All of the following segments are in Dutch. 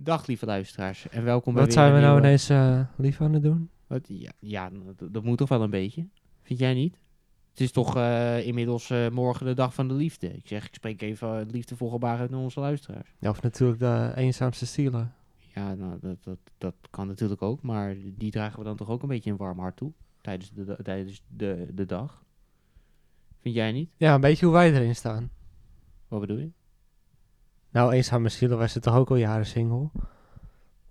Dag lieve luisteraars en welkom bij Wat weer zijn we een nou nieuwe- ineens eh, lief aan het doen? Wat, ja, ja dat, dat moet toch wel een beetje. Vind jij niet? Het is toch eh, inmiddels eh, morgen de dag van de liefde. Ik zeg, ik spreek even uh, liefdevol gebaar uit naar onze luisteraars. Ja, of natuurlijk de eenzaamste stielen. Ja, nou, dat, dat, dat kan natuurlijk ook. Maar die dragen we dan toch ook een beetje een warm hart toe. Tijdens de, da- tijdens de, de dag. Vind jij niet? Ja, een beetje hoe wij erin staan. Wat bedoel je? Nou, eenzame stielen was het toch ook al jaren single?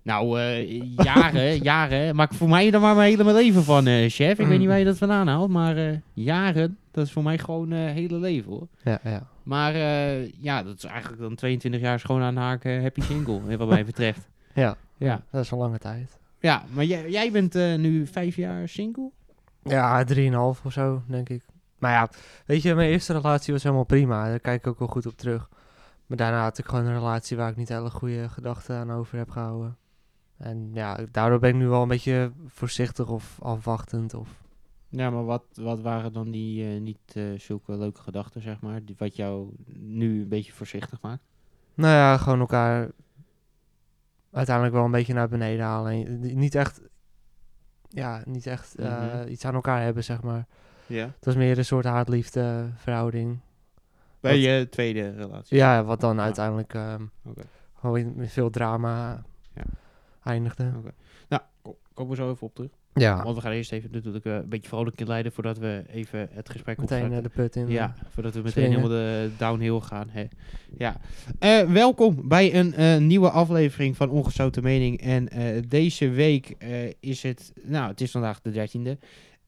Nou, eh, jaren, jaren. Maak voor mij er maar mijn hele leven van, eh, chef. Ik weet niet waar je dat vandaan haalt. Maar eh, jaren, dat is voor mij gewoon hele leven hoor. Ja, ja. Maar ja, dat is eigenlijk dan 22 jaar schoon aan eh, happy single, wat mij betreft. Ja, Ja, dat is een lange tijd. ja maar jij, jij bent nu vijf jaar single? Ja, drieënhalf of zo, denk ik. Maar ja, weet je, mijn eerste relatie was helemaal prima. Daar kijk ik ook wel goed op terug. Maar daarna had ik gewoon een relatie waar ik niet hele goede gedachten aan over heb gehouden. En ja, daardoor ben ik nu wel een beetje voorzichtig of afwachtend. Of... Ja, maar wat, wat waren dan die eh, niet eh, zulke leuke gedachten, zeg maar, die, wat jou nu een beetje voorzichtig maakt? Nou ja, gewoon elkaar uiteindelijk wel een beetje naar beneden halen. Niet echt, ja, niet echt eh, Mhm. iets aan elkaar hebben, zeg maar. Ja. Het was meer een soort haat-liefde verhouding. Bij Wat- je tweede relatie? Ja, wat dan Ja. uiteindelijk ehm, gewoon in- met veel drama Ja. eindigde. Oké. Nou, ko- komen we zo even op terug. Ja, Want we gaan eerst even natuurlijk eh, een beetje vrolijk inleiden voordat we even het gesprek meteen opstarten. eh, de put in. Ja, voordat we meteen springen. helemaal de downhill gaan. Hè. Ja. Eh, welkom bij een eh, nieuwe aflevering van Ongezouten Mening. En eh, deze week eh, is het, nou het is vandaag de 13e.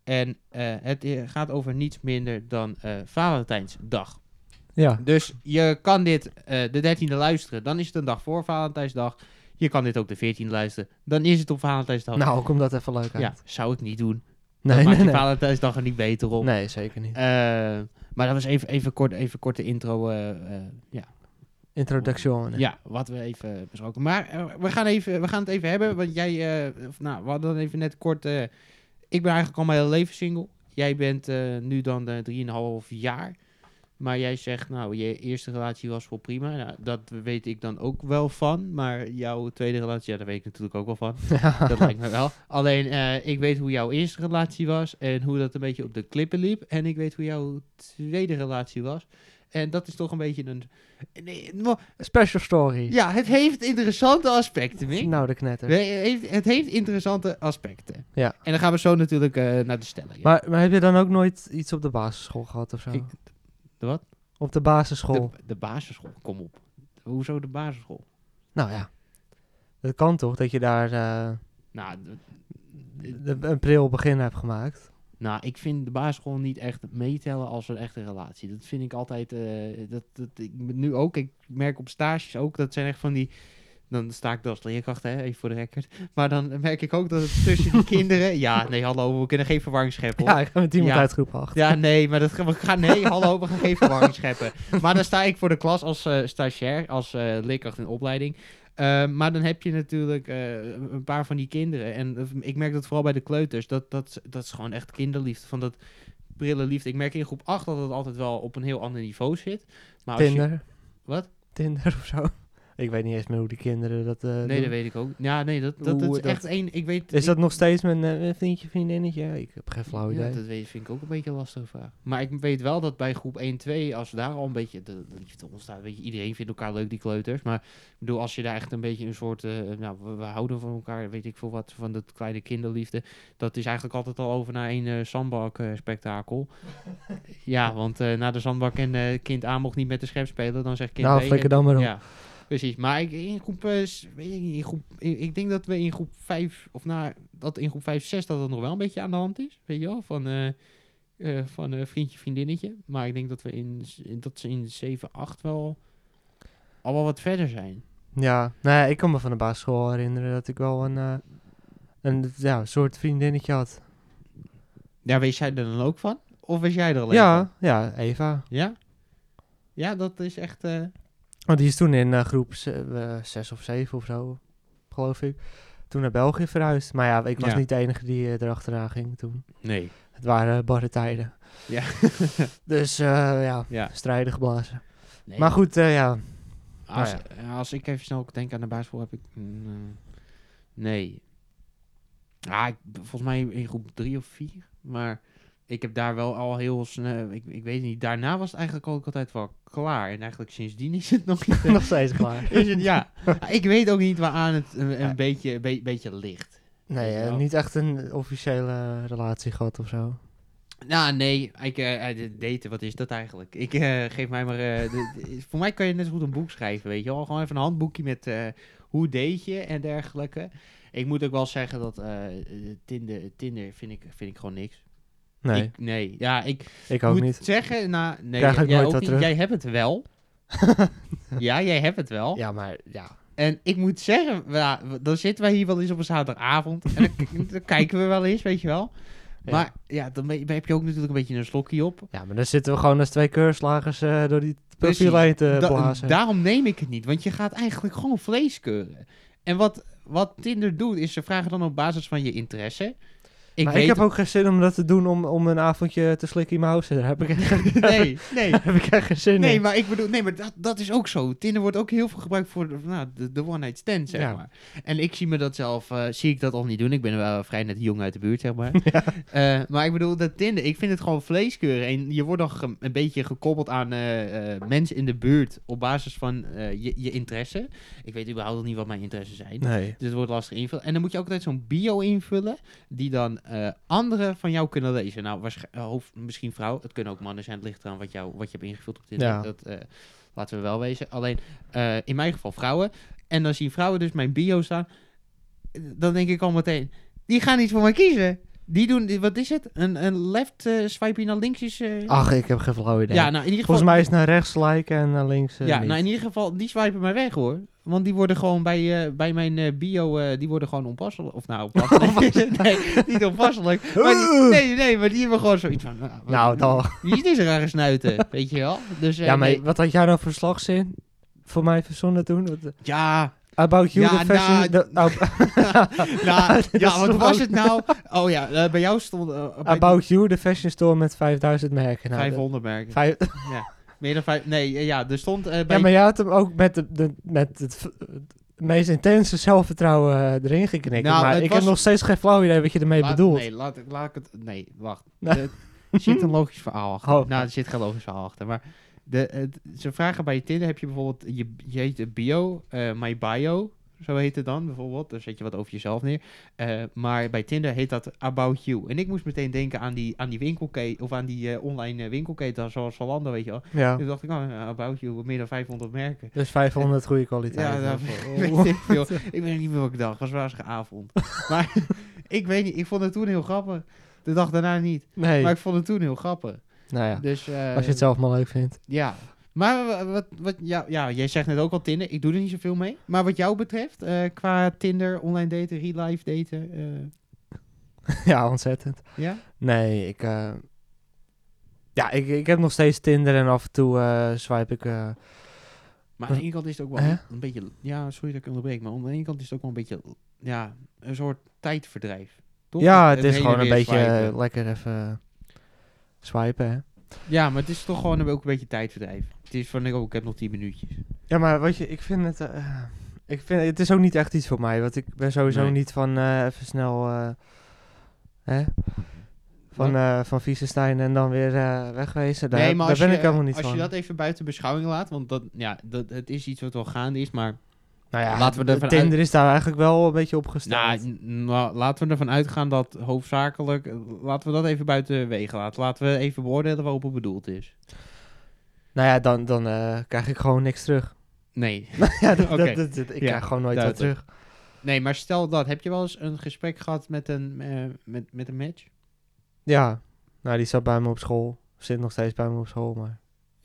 En eh, het eh, gaat over niets minder dan eh, Valentijnsdag. Ja, Dus je kan dit eh, de 13e luisteren, dan is het een dag voor Valentijnsdag. Je kan dit ook de 14e luisteren, dan is het op Valentijnsdag. nou, kom dat even leuk uit. ja, zou ik niet doen. nee, dat maakt nee. Valentijnsdag er niet beter op. Nee, zeker niet. Eh, maar dat was even, even, kort, even korte intro. eh, ja. Introduction. ja, wat we even besproken. Maar we, gaan even, we gaan het even hebben. Want jij, of, nou, we hadden even net kort. ik ben eigenlijk al mijn hele leven single. Jij bent nu dan eh 3,5 jaar. Maar jij zegt, nou, je eerste relatie was wel prima. Nou, dat weet ik dan ook wel van. Maar jouw tweede relatie, ja, daar weet ik natuurlijk ook wel van. Dat lijkt me wel. Alleen, eh, ik weet hoe jouw eerste relatie was en hoe dat een beetje op de klippen liep. En ik weet hoe jouw tweede relatie was. En dat is toch een beetje een... Nee, mo- Special story. ja, het heeft interessante aspecten, Mick. Nou, de knetter. Het heeft, het heeft interessante aspecten. Ja. En dan gaan we zo natuurlijk eh, naar de stelling. Maar, maar heb je dan ook nooit iets op de basisschool gehad of zo? Ik- de wat? Op de basisschool? De, de basisschool, kom op. Hoezo de basisschool? Nou ja. Het kan toch dat je daar eh, Nou, een pril begin hebt gemaakt? Nou, ik vind de basisschool niet echt meetellen als een echte relatie. Dat vind ik altijd. eh, dat, dat, ik, nu ook. Ik merk op stages ook. Dat zijn echt van die. Dan sta ik als leerkracht, hè, even voor de record. Maar dan merk ik ook dat het tussen die kinderen. Ja, nee, hallo, we kunnen geen verwarring scheppen. hoor. Ja, ik ga met iemand Ja. uit groep 8. Ja, nee, maar dat, we gaan, nee, hallo, we gaan geen verwarring scheppen. Maar dan sta ik voor de klas als eh, stagiair, als eh, leerkracht in opleiding. Eh, maar dan heb je natuurlijk een paar van die kinderen. En ik merk dat vooral bij de kleuters. Dat, dat, dat is gewoon echt kinderliefde. Van dat prille liefde. Ik merk in groep 8 dat het altijd wel op een heel ander niveau zit. Maar je- Tinder. Wat? Tinder of zo. Ik weet niet eens meer hoe die kinderen dat eh nee, doen. dat weet ik ook. Ja, nee, dat, dat, Hoe is dat- echt één. Ik weet, Is ik- dat nog steeds mijn eh, vriendje, vriendinnetje? Ik heb geen flauw idee. Ja, dat weet, vind ik ook een beetje een lastige vraag. Maar ik weet wel dat bij groep 1, 2, als daar al een beetje de, de liefde ontstaat, weet je, iedereen vindt elkaar leuk, die kleuters. Maar ik bedoel, als je daar echt een beetje een soort, eh, nou, we, we houden van elkaar, weet ik veel wat, van dat kleine kinderliefde. Dat is eigenlijk altijd al over naar een eh zandbak eh, spektakel. ja, want na de zandbak en kind A mocht niet met de schep spelen, dan zegt kind Nou, B, flikker en- dan maar op. Ja, precies. Maar ik, in groep, eh, weet in groep ik, ik denk dat we in groep 5, of nou, dat in groep 5, 6 dat het nog wel een beetje aan de hand is. Weet je wel, van, eh, van vriendje, vriendinnetje. Maar ik denk dat, we in, dat ze in 7, 8 wel al wel wat verder zijn. Ja, nou ja, ik kan me van de basisschool herinneren dat ik wel een, een ja, soort vriendinnetje had. Ja, wees jij er dan ook van? Of wees jij er alleen Ja, van? ja, Eva. Ja? Ja, dat is echt... eh, Want die is toen in eh, groep 6 of 7 of zo, geloof ik. Toen naar België verhuisd. Maar ja, ik was Ja. niet de enige die eh, erachteraan ging toen. nee. Het waren barre tijden. Ja. Dus eh, ja, ja. strijden geblazen. Nee. Maar goed, eh, ja. Als, Nou ja, als ik even snel denk aan de basisschool, heb ik... eh, nee. Ah, ik, volgens mij in groep drie of vier. Maar ik heb daar wel al heel snel... Ik, ik weet niet, daarna was het eigenlijk ook altijd wel klaar. En eigenlijk sindsdien is het nog niet... eh, Nog steeds klaar. is het, ja. ik weet ook niet waaraan het een, een Ja. beetje, een be- beetje ligt. Nee, eh, niet echt een officiële relatie gehad of zo. Nou, nee. Ik, eh, eh, de- daten, wat is dat eigenlijk? Ik eh, geef mij maar... eh, de- de- voor mij kan je net zo goed een boek schrijven, weet je wel. Gewoon even een handboekje met eh, hoe date je en dergelijke. Ik moet ook wel zeggen dat eh, eh, Tinder, Tinder vind, ik, vind ik gewoon niks. Nee, Ik, nee. Ja, ik ik, ook moet niet. zeggen... Nou, nee, Krijg ik jij, nooit ook wat niet. terug. jij hebt het wel. ja, jij hebt het wel. Ja, maar ja. En ik moet zeggen, ja, dan zitten wij hier wel eens op een zaterdagavond. En dan, dan kijken we wel eens, weet je wel. Ja. Maar ja, dan ben heb je ook natuurlijk een beetje een slokje op. Ja, maar dan zitten we gewoon als twee keurslagers eh, door die Precies. profiel heen te Da- blazen. daarom neem ik het niet, want je gaat eigenlijk gewoon vlees keuren. En wat, wat Tinder doet, is ze vragen dan op basis van je interesse. Ik maar weet ik heb ook geen zin om dat te doen om, om een avondje te slikken in mijn house. Daar heb ik echt, Nee, nee. heb ik echt geen zin Nee, in. maar ik bedoel, nee, maar dat, dat is ook zo. Tinder wordt ook heel veel gebruikt voor de, nou, de, de one-night stand, zeg Ja. maar. En ik zie me dat zelf, eh, zie ik dat al niet doen. Ik ben wel vrij net jong uit de buurt, zeg maar. Eh, maar ik bedoel, dat Tinder, ik vind het gewoon vleeskeuren. En je wordt dan ge- een beetje gekoppeld aan eh, mensen in de buurt op basis van je, je interesse. Ik weet überhaupt nog niet wat mijn interesses zijn. Nee. Dus het wordt lastig invullen. En dan moet je ook altijd zo'n bio invullen, die dan eh, anderen van jou kunnen lezen. Nou, eh, hoofd, misschien vrouw, het kunnen ook mannen zijn, het ligt eraan wat, jou, wat je hebt ingevuld op Tinder. Ja. Dat, eh, laten we wel wezen. Alleen, in mijn geval vrouwen. En dan zien vrouwen dus mijn bio staan. Dan denk ik al meteen, die gaan niet voor mij kiezen. Die doen, wat is het? Een, een left eh, swipe naar links is... eh, Ach, ik heb geen flauw idee. ja, nou in ieder geval... Volgens mij is het naar rechts liken en naar links eh, ja, niet. nou in ieder geval, die swipen mij weg hoor. Want die worden gewoon bij, eh, bij mijn eh, bio, eh, die worden gewoon onpasselijk. Of nou, onpasselijk. nee, niet onpasselijk. Maar die- nee, nee, maar die hebben gewoon zoiets van... Nou, Nou, dan. Wie is deze rare snuiten, weet je wel? Dus, eh, ja, maar nee. wat had jij nou voor slagzin voor mij verzonnen toen? Wat, Ja, About you, Ja, the fashion... nou, nou, is ja, wat was het nou? Oh ja, eh, bij jou stond... eh, About you, the fashion store met 5000 merken. Nou, 500 merken. de- vijf- Ja, meer dan vijf... Nee, eh, ja, er stond eh, bij... ja, maar jij had hem ook met, de, de, met het, meest intense zelfvertrouwen erin geknikt. Nou, maar ik was- heb nog steeds geen flauw idee wat je ermee Laat- bedoelt. Nee, laat, ik- laat ik het... Nee, wacht. Er zit een logisch verhaal achter. Oh. Nou, er zit geen logisch verhaal achter. Maar de, het- ze vragen bij Tinder, heb je bijvoorbeeld... Je, je heet bio, eh, my bio... Zo heet het dan bijvoorbeeld. Dan zet je wat over jezelf neer. Eh, maar bij Tinder heet dat About You. En ik moest meteen denken aan die, aan die winkelketen... Of aan die eh, online winkelketen zoals Zalando, weet je wel. Ja, Toen dacht ik, oh, About You, meer dan 500 merken. dus 500 goede kwaliteit. Ja, weet ik veel. Ik weet niet meer wat ik dacht. Was waarschijnlijk avond. maar ik weet niet. Ik vond het toen heel grappig. De dag daarna niet. nee, Maar ik vond het toen heel grappig. Nou ja, Dus, eh, als je het zelf maar leuk vindt. Ja. Maar wa- wat, wat, ja, ja, jij zegt net ook al Tinder. Ik doe er niet zoveel mee. Maar wat jou betreft, eh, qua Tinder, online daten, real life daten. eh, ja, ontzettend. ja? Nee, ik... ja, ik, ik heb nog steeds Tinder en af en toe swipe ik... Maar aan de ene kant is het ook wel een, beetje... Ja, sorry dat ik onderbreek. Maar aan de ene kant is het ook wel een beetje... Ja, een soort tijdverdrijf. Toch? ja, het is gewoon een beetje swipen. lekker even swipen, hè. Ja, maar het is toch gewoon ook een beetje tijdverdrijf. Het is van, oh, ik heb nog 10 minuutjes. Ja, maar wat je, ik vind het, eh, ik vind het is ook niet echt iets voor mij, want ik ben sowieso Nee. niet van eh, even snel, eh, hè, van, eh van Viesenstein en dan weer eh, wegwezen. Daar, nee, maar daar als, ben je, ik helemaal niet als van. je dat even buiten beschouwing laat, want dat, ja, dat, het is iets wat wel gaande is, maar nou ja, laten we ervan Tinder is daar eigenlijk wel een beetje opgesteld. nou, n- nou, laten we ervan uitgaan dat hoofdzakelijk, laten we dat even buiten wegen laten. Laten we even beoordelen waarop het bedoeld is. nou ja, dan, dan eh, krijg ik gewoon niks terug. Nee. ja, dat, ik Ja, krijg gewoon nooit wat terug. nee, maar stel dat, heb je wel eens een gesprek gehad met een, eh, met, met een match? Ja, nou die zat bij me op school, zit nog steeds bij me op school, maar...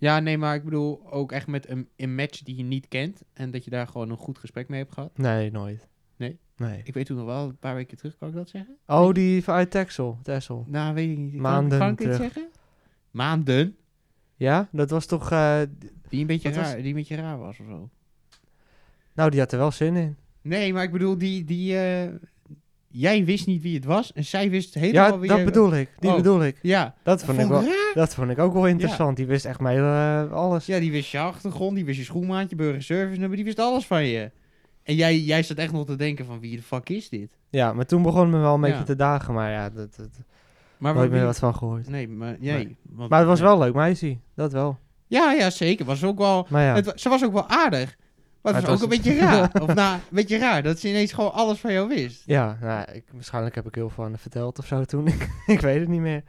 Ja, nee, maar ik bedoel ook echt met een, een match die je niet kent en dat je daar gewoon een goed gesprek mee hebt gehad. Nee, nooit. Nee? Nee. Ik weet toen nog wel, een paar weken terug, kan ik dat zeggen? Oh, die van uit Texel, Texel. Nou, weet ik niet. Kan- Maanden Kan, ik dit terug. zeggen? Maanden? Ja, dat was toch... eh, Die een beetje Wat was- raar, die een beetje raar was of zo. nou, die had er wel zin in. Nee, maar ik bedoel, die, die, eh, jij wist niet wie het was en zij wist helemaal Ja, wie dat bedoel ik. Die Oh. bedoel ik. Ja, Dat vond, ik wel, raar. dat vond ik ook wel interessant. Die wist echt mij eh, alles. Ja, die wist je achtergrond, die wist je schoenmaatje, burgerservice nummer, die wist alles van je. En jij, jij zat echt nog te denken van wie de fuck is dit? Ja, maar toen begon me wel een beetje Ja. te dagen. Maar ja, dat, dat, Maar nooit wie- meer wat van gehoord. Nee, maar jij. Nee. want- Maar het was nee. wel leuk meisje. Dat wel. Ja, ja, zeker. Was ook wel, Maar ja, het, ze was ook wel aardig. Maar het het ook een beetje raar. Of nou, een beetje raar dat ze ineens gewoon alles van jou wist. ja nou, ik, waarschijnlijk heb ik heel veel aan verteld of zo toen. ik, ik weet het niet meer.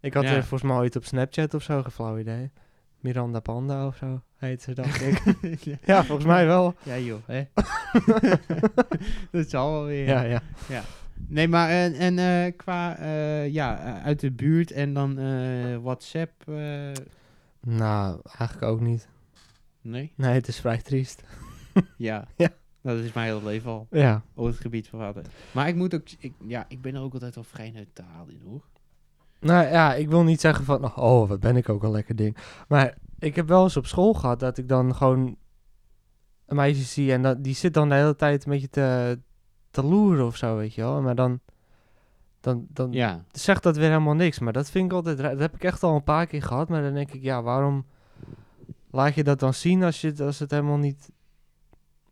Ik had Ja. er volgens mij ooit op Snapchat of zo, geen flauw idee. Miranda Panda of zo heet ze, dacht ik. ja, volgens mij wel. Ja, joh. Hè? dat zal wel weer. Ja, ja. Nee, maar en, en eh, qua eh, ja, uit de buurt en dan eh, WhatsApp. Nou, eigenlijk ook niet. Nee? Nee, het is vrij triest. Ja. Ja. Nou, dat is mijn hele leven al. Ja. Op het gebied van vader. Maar ik moet ook. Ik, ja, ik ben er ook altijd wel vrij neutraal in hoor. Nou ja, ik wil niet zeggen van, oh, wat ben ik ook een lekker ding. Maar ik heb wel eens op school gehad dat ik dan gewoon een meisje zie en dat, die zit dan de hele tijd een beetje te, te loeren of zo, weet je wel. Maar dan, dan, dan Ja. zegt dat weer helemaal niks. Maar dat vind ik altijd, dat heb ik echt al een paar keer gehad. Maar dan denk ik, ja, waarom laat je dat dan zien als, je, als het helemaal niet,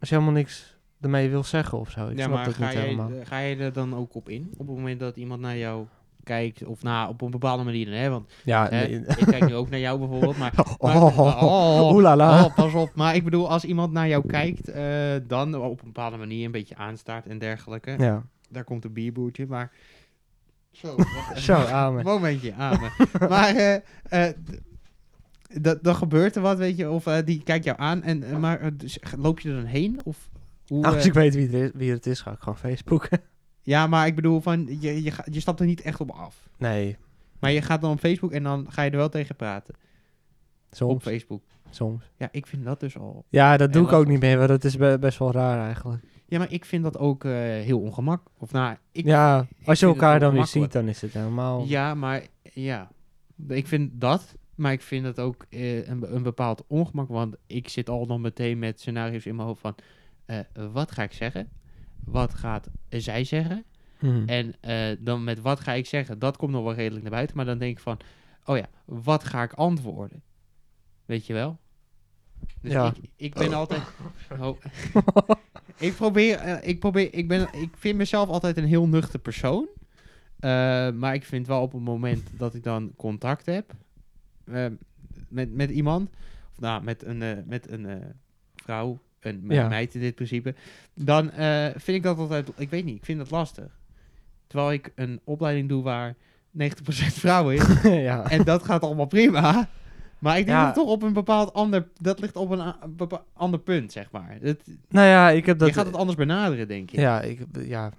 als je helemaal niks ermee wil zeggen of zo. Ik ja, snap maar dat ga niet je, helemaal. ga je er dan ook op in? Op het moment dat iemand naar jou kijkt, of nou, op een bepaalde manier, hè? Want Ja, hè, nee. ik kijk nu ook naar jou bijvoorbeeld, maar Oh, Maar- oh, oh, oelala. Oh, pas op. Maar ik bedoel, als iemand naar jou kijkt, eh, dan op een bepaalde manier een beetje aanstaart en dergelijke. Ja, Daar komt een bierboertje, maar... Zo, zo, amen. Momentje, amen. maar eh, d- d- dan gebeurt er wat, weet je, of eh, die kijkt jou aan, en, eh, maar eh, dus, loop je er dan heen? Of hoe, Als eh, ik weet wie, het is, wie het is, ga ik gewoon Facebooken. Ja, maar ik bedoel, van, je, je, je stapt er niet echt op af. Nee, Maar je gaat dan op Facebook en dan ga je er wel tegen praten. Op soms. Facebook. soms. Ja, ik vind dat dus al... Ja, dat doe ik ook niet meer, want dat is be- best wel raar eigenlijk. Ja, maar ik vind dat ook heel ongemak. Of nou, ik, ja, als je elkaar dan weer ziet, dan is het helemaal... Ja, maar ja. Ik vind dat, maar ik vind het ook eh, een, een bepaald ongemak. Want ik zit al dan meteen met scenario's in mijn hoofd van... eh, wat ga ik zeggen? Wat gaat zij zeggen? Hm. En eh, dan met wat ga ik zeggen? Dat komt nog wel redelijk naar buiten. Maar dan denk ik van... Oh ja, wat ga ik antwoorden? Weet je wel? Dus Ja. ik, ik ben altijd... Oh. ik probeer... ik, probeer ik, ben, ik vind mezelf altijd een heel nuchter persoon. Eh, maar ik vind wel op het moment dat ik dan contact heb... eh, met, met iemand... Of nou, met een, eh, met een eh, vrouw... Een Ja. meid in dit principe... Dan vind ik dat altijd... Ik weet niet, ik vind dat lastig. Terwijl ik een opleiding doe waar 90% vrouwen is. ja. En dat gaat allemaal prima. Maar ik denk Ja. dat het toch op een bepaald ander... Dat ligt op een, ander punt, zeg maar. Het, Nou ja, ik heb dat... je gaat het anders benaderen, denk ik. Ja, ik, ja,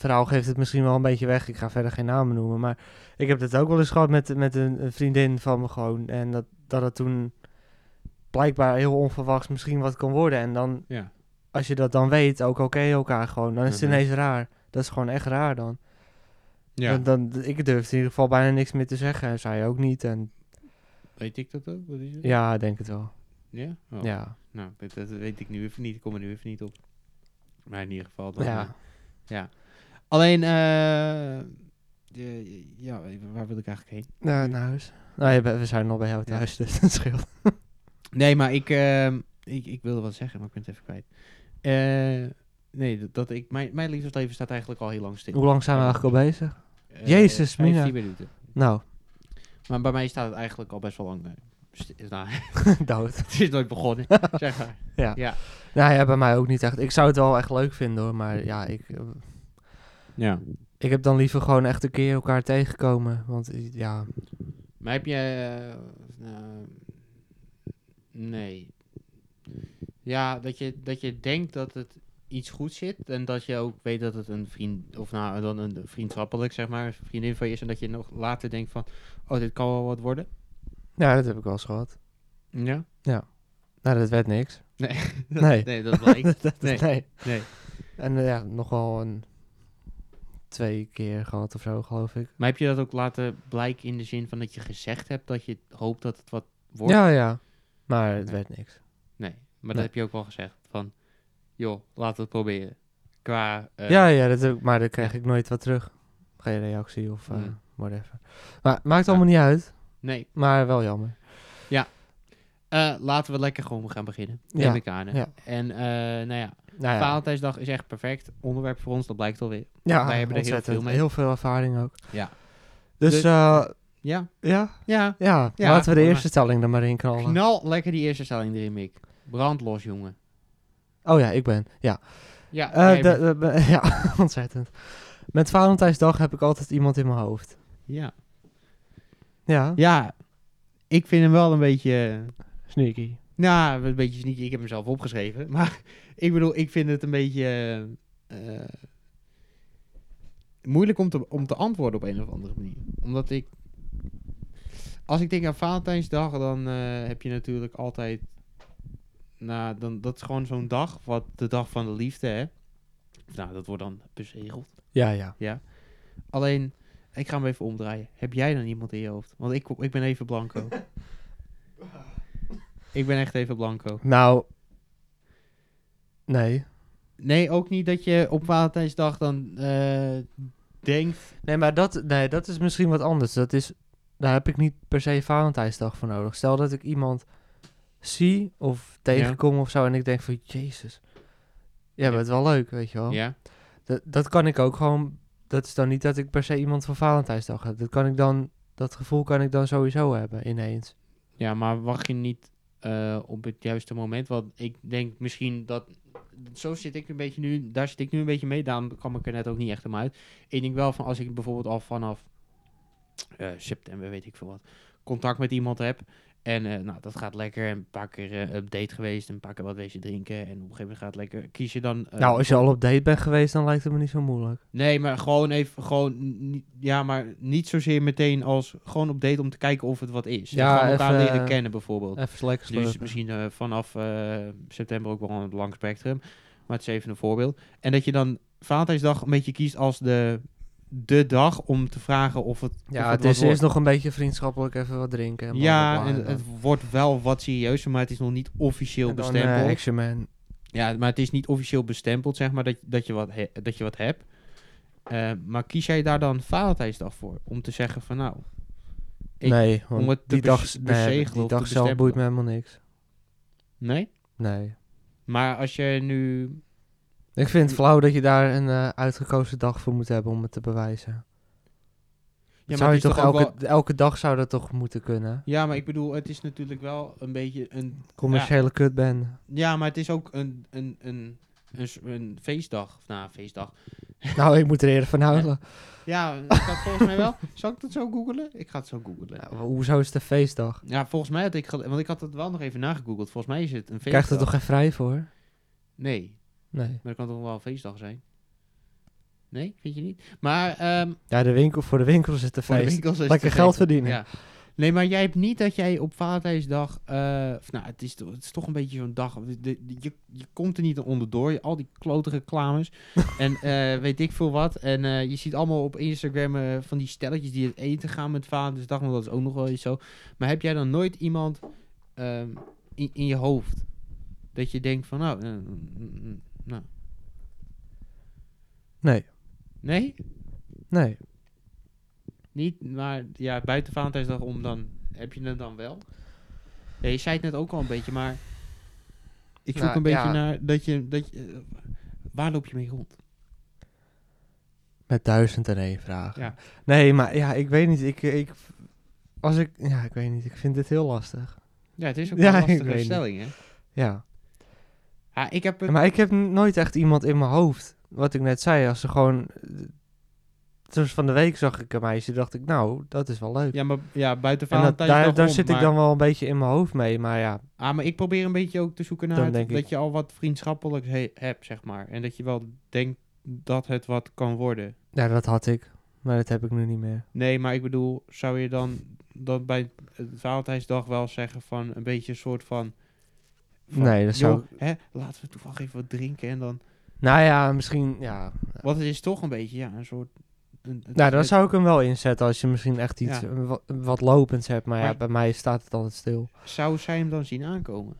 verhaal geeft het misschien wel een beetje weg. Ik ga verder geen namen noemen. Maar ik heb het ook wel eens gehad met, met een, vriendin van me gewoon. En dat, dat het toen blijkbaar heel onverwachts misschien wat kan worden. En dan, Ja. als je dat dan weet, ook oké elkaar gewoon. Dan is het ineens raar. Dat is gewoon echt raar dan. Ja. Dan, dan. Ik durfde in ieder geval bijna niks meer te zeggen. En zij ook niet. En Weet ik dat ook? Wat is het? ja, denk het wel. Ja? Oh. Ja. Nou, dat, dat weet ik nu even niet. Ik kom er nu even niet op. Maar in ieder geval... Dan, Ja. eh, ja. Alleen, eh, de- ja, waar wil ik eigenlijk heen? Naar huis. Nou, we zijn nog bij jou Ja. thuis, dus dat scheelt. Nee, maar ik, ehm, ik, ik wilde wat zeggen, maar ik ben het even kwijt. Eh, nee, dat, dat ik, mijn, mijn liefdesleven staat eigenlijk al heel lang stil. Hoe lang zijn we eigenlijk al bezig? Eh, Jezus, 15 Mina. minuten. Nou, Maar bij mij staat het eigenlijk al best wel lang. sti- nou, dood. het is nooit begonnen, zeg maar. Ja. Ja. Nou ja, bij mij ook niet echt. Ik zou het wel echt leuk vinden hoor, maar ja, ik, Ja. ik heb dan liever gewoon echt een keer elkaar tegenkomen. Want eh, ja, Maar heb je... eh, nou, nee. Ja, dat je, dat je denkt dat het iets goed zit. En dat je ook weet dat het een vriend... Of nou, dan een vriendschappelijk, zeg maar. Een vriendin van je is. En dat je nog later denkt van... Oh, dit kan wel wat worden. ja, dat heb ik wel eens gehad. Ja? Nou, dat werd niks. Nee. Nee. nee, dat blijkt. Dat- Nee. nee. Nee. En eh, ja, nog wel een twee keer gehad of zo, geloof ik. Maar heb je dat ook laten blijken in de zin van dat je gezegd hebt dat je hoopt dat het wat wordt? Ja, ja. Maar het Nee. werd niks. Nee, maar Nee. dat heb je ook wel gezegd. Van, joh, laten we het proberen. Qua, eh, ja, ja, dat ook, maar dan krijg ik nooit wat terug. Geen reactie of Hmm. whatever. Maar maakt allemaal niet uit, Nee. maar wel jammer. Eh, laten we lekker gewoon gaan beginnen. Ja, Neem ik aan. hè. ja. En eh, nou ja, Nou ja, Valentijnsdag is echt perfect. Onderwerp voor ons, dat blijkt alweer. ja wij hebben er heel veel mee. Heel veel ervaring ook. Ja. Dus Dus- eh, Ja, ja, ja. ja, laten we de eerste stelling er maar in knallen. Knal lekker die eerste stelling erin, Mick. Brandlos, jongen. Oh ja, ik ben. Ja, Ja, jij de- bent- de- de- ja ontzettend. Met Valentijnsdag heb ik altijd iemand in mijn hoofd. ja. Ja, ja, ik vind hem wel een beetje... sneaky. Nou, een beetje sneaky. Ik heb hem zelf opgeschreven. Maar ik bedoel, ik vind het een beetje... eh, eh, moeilijk om te, om te antwoorden op een of andere manier. Omdat ik... Als ik denk aan Valentijnsdag, dan eh, heb je natuurlijk altijd... Nou, dan, dat is gewoon zo'n dag, wat de dag van de liefde, hè. Nou, dat wordt dan bezegeld. Ja, ja. Ja. Alleen, ik ga hem even omdraaien. Heb jij dan iemand in je hoofd? Want ik, ik ben even blanco. ik ben echt even blanco. Nou, nee. Nee, ook niet dat je op Valentijnsdag dan eh, denkt... Nee, maar dat, nee, dat is misschien wat anders. Dat is, daar heb ik niet per se Valentijnsdag voor nodig. Stel dat ik iemand zie of tegenkom of zo en ik denk van, jezus. Ja, Ja. maar het is wel leuk, weet je wel. Ja, Dat, dat kan ik ook gewoon, dat is dan niet dat ik per se iemand voor Valentijnsdag heb. Dat kan ik dan, dat gevoel kan ik dan sowieso hebben, ineens. ja, maar wacht je niet eh, op het juiste moment? Want ik denk misschien dat... Zo zit ik een beetje nu... Daar zit ik nu een beetje mee. Daarom kwam ik er net ook niet echt om uit. Ik denk wel van als ik bijvoorbeeld al vanaf eh, september, weet ik veel wat, contact met iemand heb. En eh, nou, dat gaat lekker. En een paar keer eh, op date geweest. En een paar keer wat wezen drinken. En op een gegeven moment gaat het lekker. Kies je dan... eh, nou, als je al op date bent geweest, dan lijkt het me niet zo moeilijk. Nee, maar gewoon even, gewoon, ja, maar niet zozeer meteen als, gewoon op date om te kijken of het wat is. Ja, Ja, elkaar even, leren kennen bijvoorbeeld. Even lekker Dus misschien vanaf september ook wel een lang spectrum. Maar het is even een voorbeeld. En dat je dan Valentijnsdag een beetje kiest als de, de dag om te vragen of het. of Ja, het is wordt. nog een beetje vriendschappelijk even wat drinken. En Ja, en het wordt wel wat serieuzer, maar het is nog niet officieel en dan, eh, bestempeld. Action Man. Ja, maar het is niet officieel bestempeld, zeg maar, dat, dat, je, wat he- dat je wat hebt. Eh, maar kies jij daar dan Valentijnsdag voor? Om te zeggen van nou... ik- nee, om het die dag, nee, die dag zelf boeit me helemaal niks. Nee? Nee. Maar als je nu... Ik vind het flauw dat je daar een eh, uitgekozen dag voor moet hebben om het te bewijzen. Ja, zou je toch elke, wel- elke dag zou dat toch moeten kunnen? ja, maar ik bedoel, het is natuurlijk wel een beetje een... Commerciële kutband. Ja, maar het is ook een, een, een, een, een feestdag. Of, Nou, een feestdag. Nou, ik moet er eerder van houden. Ja, is dat volgens mij wel. Zal ik dat zo googelen? Ik ga het zo googelen. Ja, hoezo is het een feestdag? Ja, volgens mij had ik... Want ik had het wel nog even nagegoogeld. Volgens mij is het een feestdag. Krijgt er toch geen vrij voor? Nee, Nee. maar dat kan toch wel een feestdag zijn? Nee, vind je niet? Maar ehm Ja, de winkel, voor de winkel is het een feest. Lekker geld verdienen. Ja. Nee, maar jij hebt niet dat jij op Valentijnsdag... eh, nou, het is, het is toch een beetje zo'n dag... de- de- je, je komt er niet onderdoor. Al die klote reclames. en eh, weet ik veel wat. En eh, je ziet allemaal op Instagram van die stelletjes die het eten gaan met Valentijnsdag. Want dat is ook nog wel iets zo. Maar heb jij dan nooit iemand ehm, in, in je hoofd... dat je denkt van nou... eh, mm, mm, nou Nee, nee? nee. Niet, maar ja, buiten Valentijnsdag om dan, heb je het dan wel? Ja, je zei het net ook al een beetje, maar ik zoek Nou, een beetje ja. naar dat je, dat je, eh, waar loop je mee rond? Met duizend en één vragen. Ja. Nee, maar ja, ik weet niet. Ik, ik, als ik, ja, ik weet niet. Ik vind dit heel lastig. Ja, het is ook een lastige stelling, hè? Ja. Ja, ik heb het, Maar ik heb nooit echt iemand in mijn hoofd. Wat ik net zei, als ze gewoon... Dus van de week zag ik een meisje, dacht ik, nou, dat is wel leuk. ja, maar ja, buiten Valentijnsdag daar, daar om, zit ik dan wel een beetje in mijn hoofd mee. Maar ja, Ah, maar ik probeer een beetje ook te zoeken naar het- dat ik- je al wat vriendschappelijks he- hebt, zeg maar. En dat je wel denkt dat het wat kan worden. ja, dat had ik. Maar dat heb ik nu niet meer. Nee, maar ik bedoel, zou je dan dat bij het Valentijnsdag wel zeggen van een beetje een soort van... van, Nee, dat zou- joh, Hè, laten we toevallig even wat drinken en dan... Nou ja, misschien, ja. Want het is toch een beetje, ja, een soort... Een, Nou, dan het- zou ik hem wel inzetten als je misschien echt iets Ja. eh, wat, wat lopends hebt. Maar, ja, bij mij staat het altijd stil. Zou zij hem dan zien aankomen?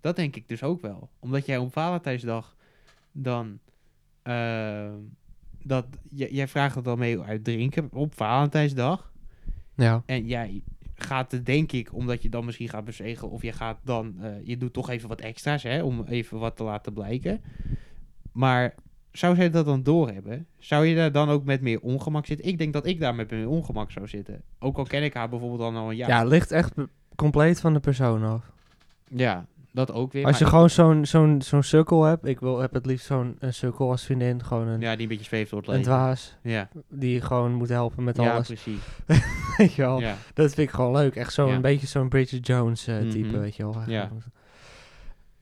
Dat denk ik dus ook wel. Omdat jij op Valentijnsdag dan ehm, dat jij vraagt het dan mee uit drinken op Valentijnsdag. Ja. En jij gaat er denk ik, omdat je dan misschien gaat bezegelen, of je gaat dan, eh, je doet toch even wat extra's, hè, om even wat te laten blijken. Maar zou zij dat dan doorhebben? Zou je daar dan ook met meer ongemak zitten? Ik denk dat ik daar met meer ongemak zou zitten. Ook al ken ik haar bijvoorbeeld dan al een jaar. Ja, het ligt echt compleet van de persoon af. Ja, dat ook weer. Als je maar- gewoon zo'n zo'n zo'n sukkel hebt, ik wil, heb het liefst zo'n een sukkel als vriendin, gewoon een, Ja, die een beetje zweeft door het een leven. dwaas, Ja, die gewoon moet helpen met ja alles. precies. weet je wel. Ja. Dat vind ik gewoon leuk. Echt zo'n Ja. beetje zo'n Bridget Jones eh, type, Mhm. weet je wel. Ja.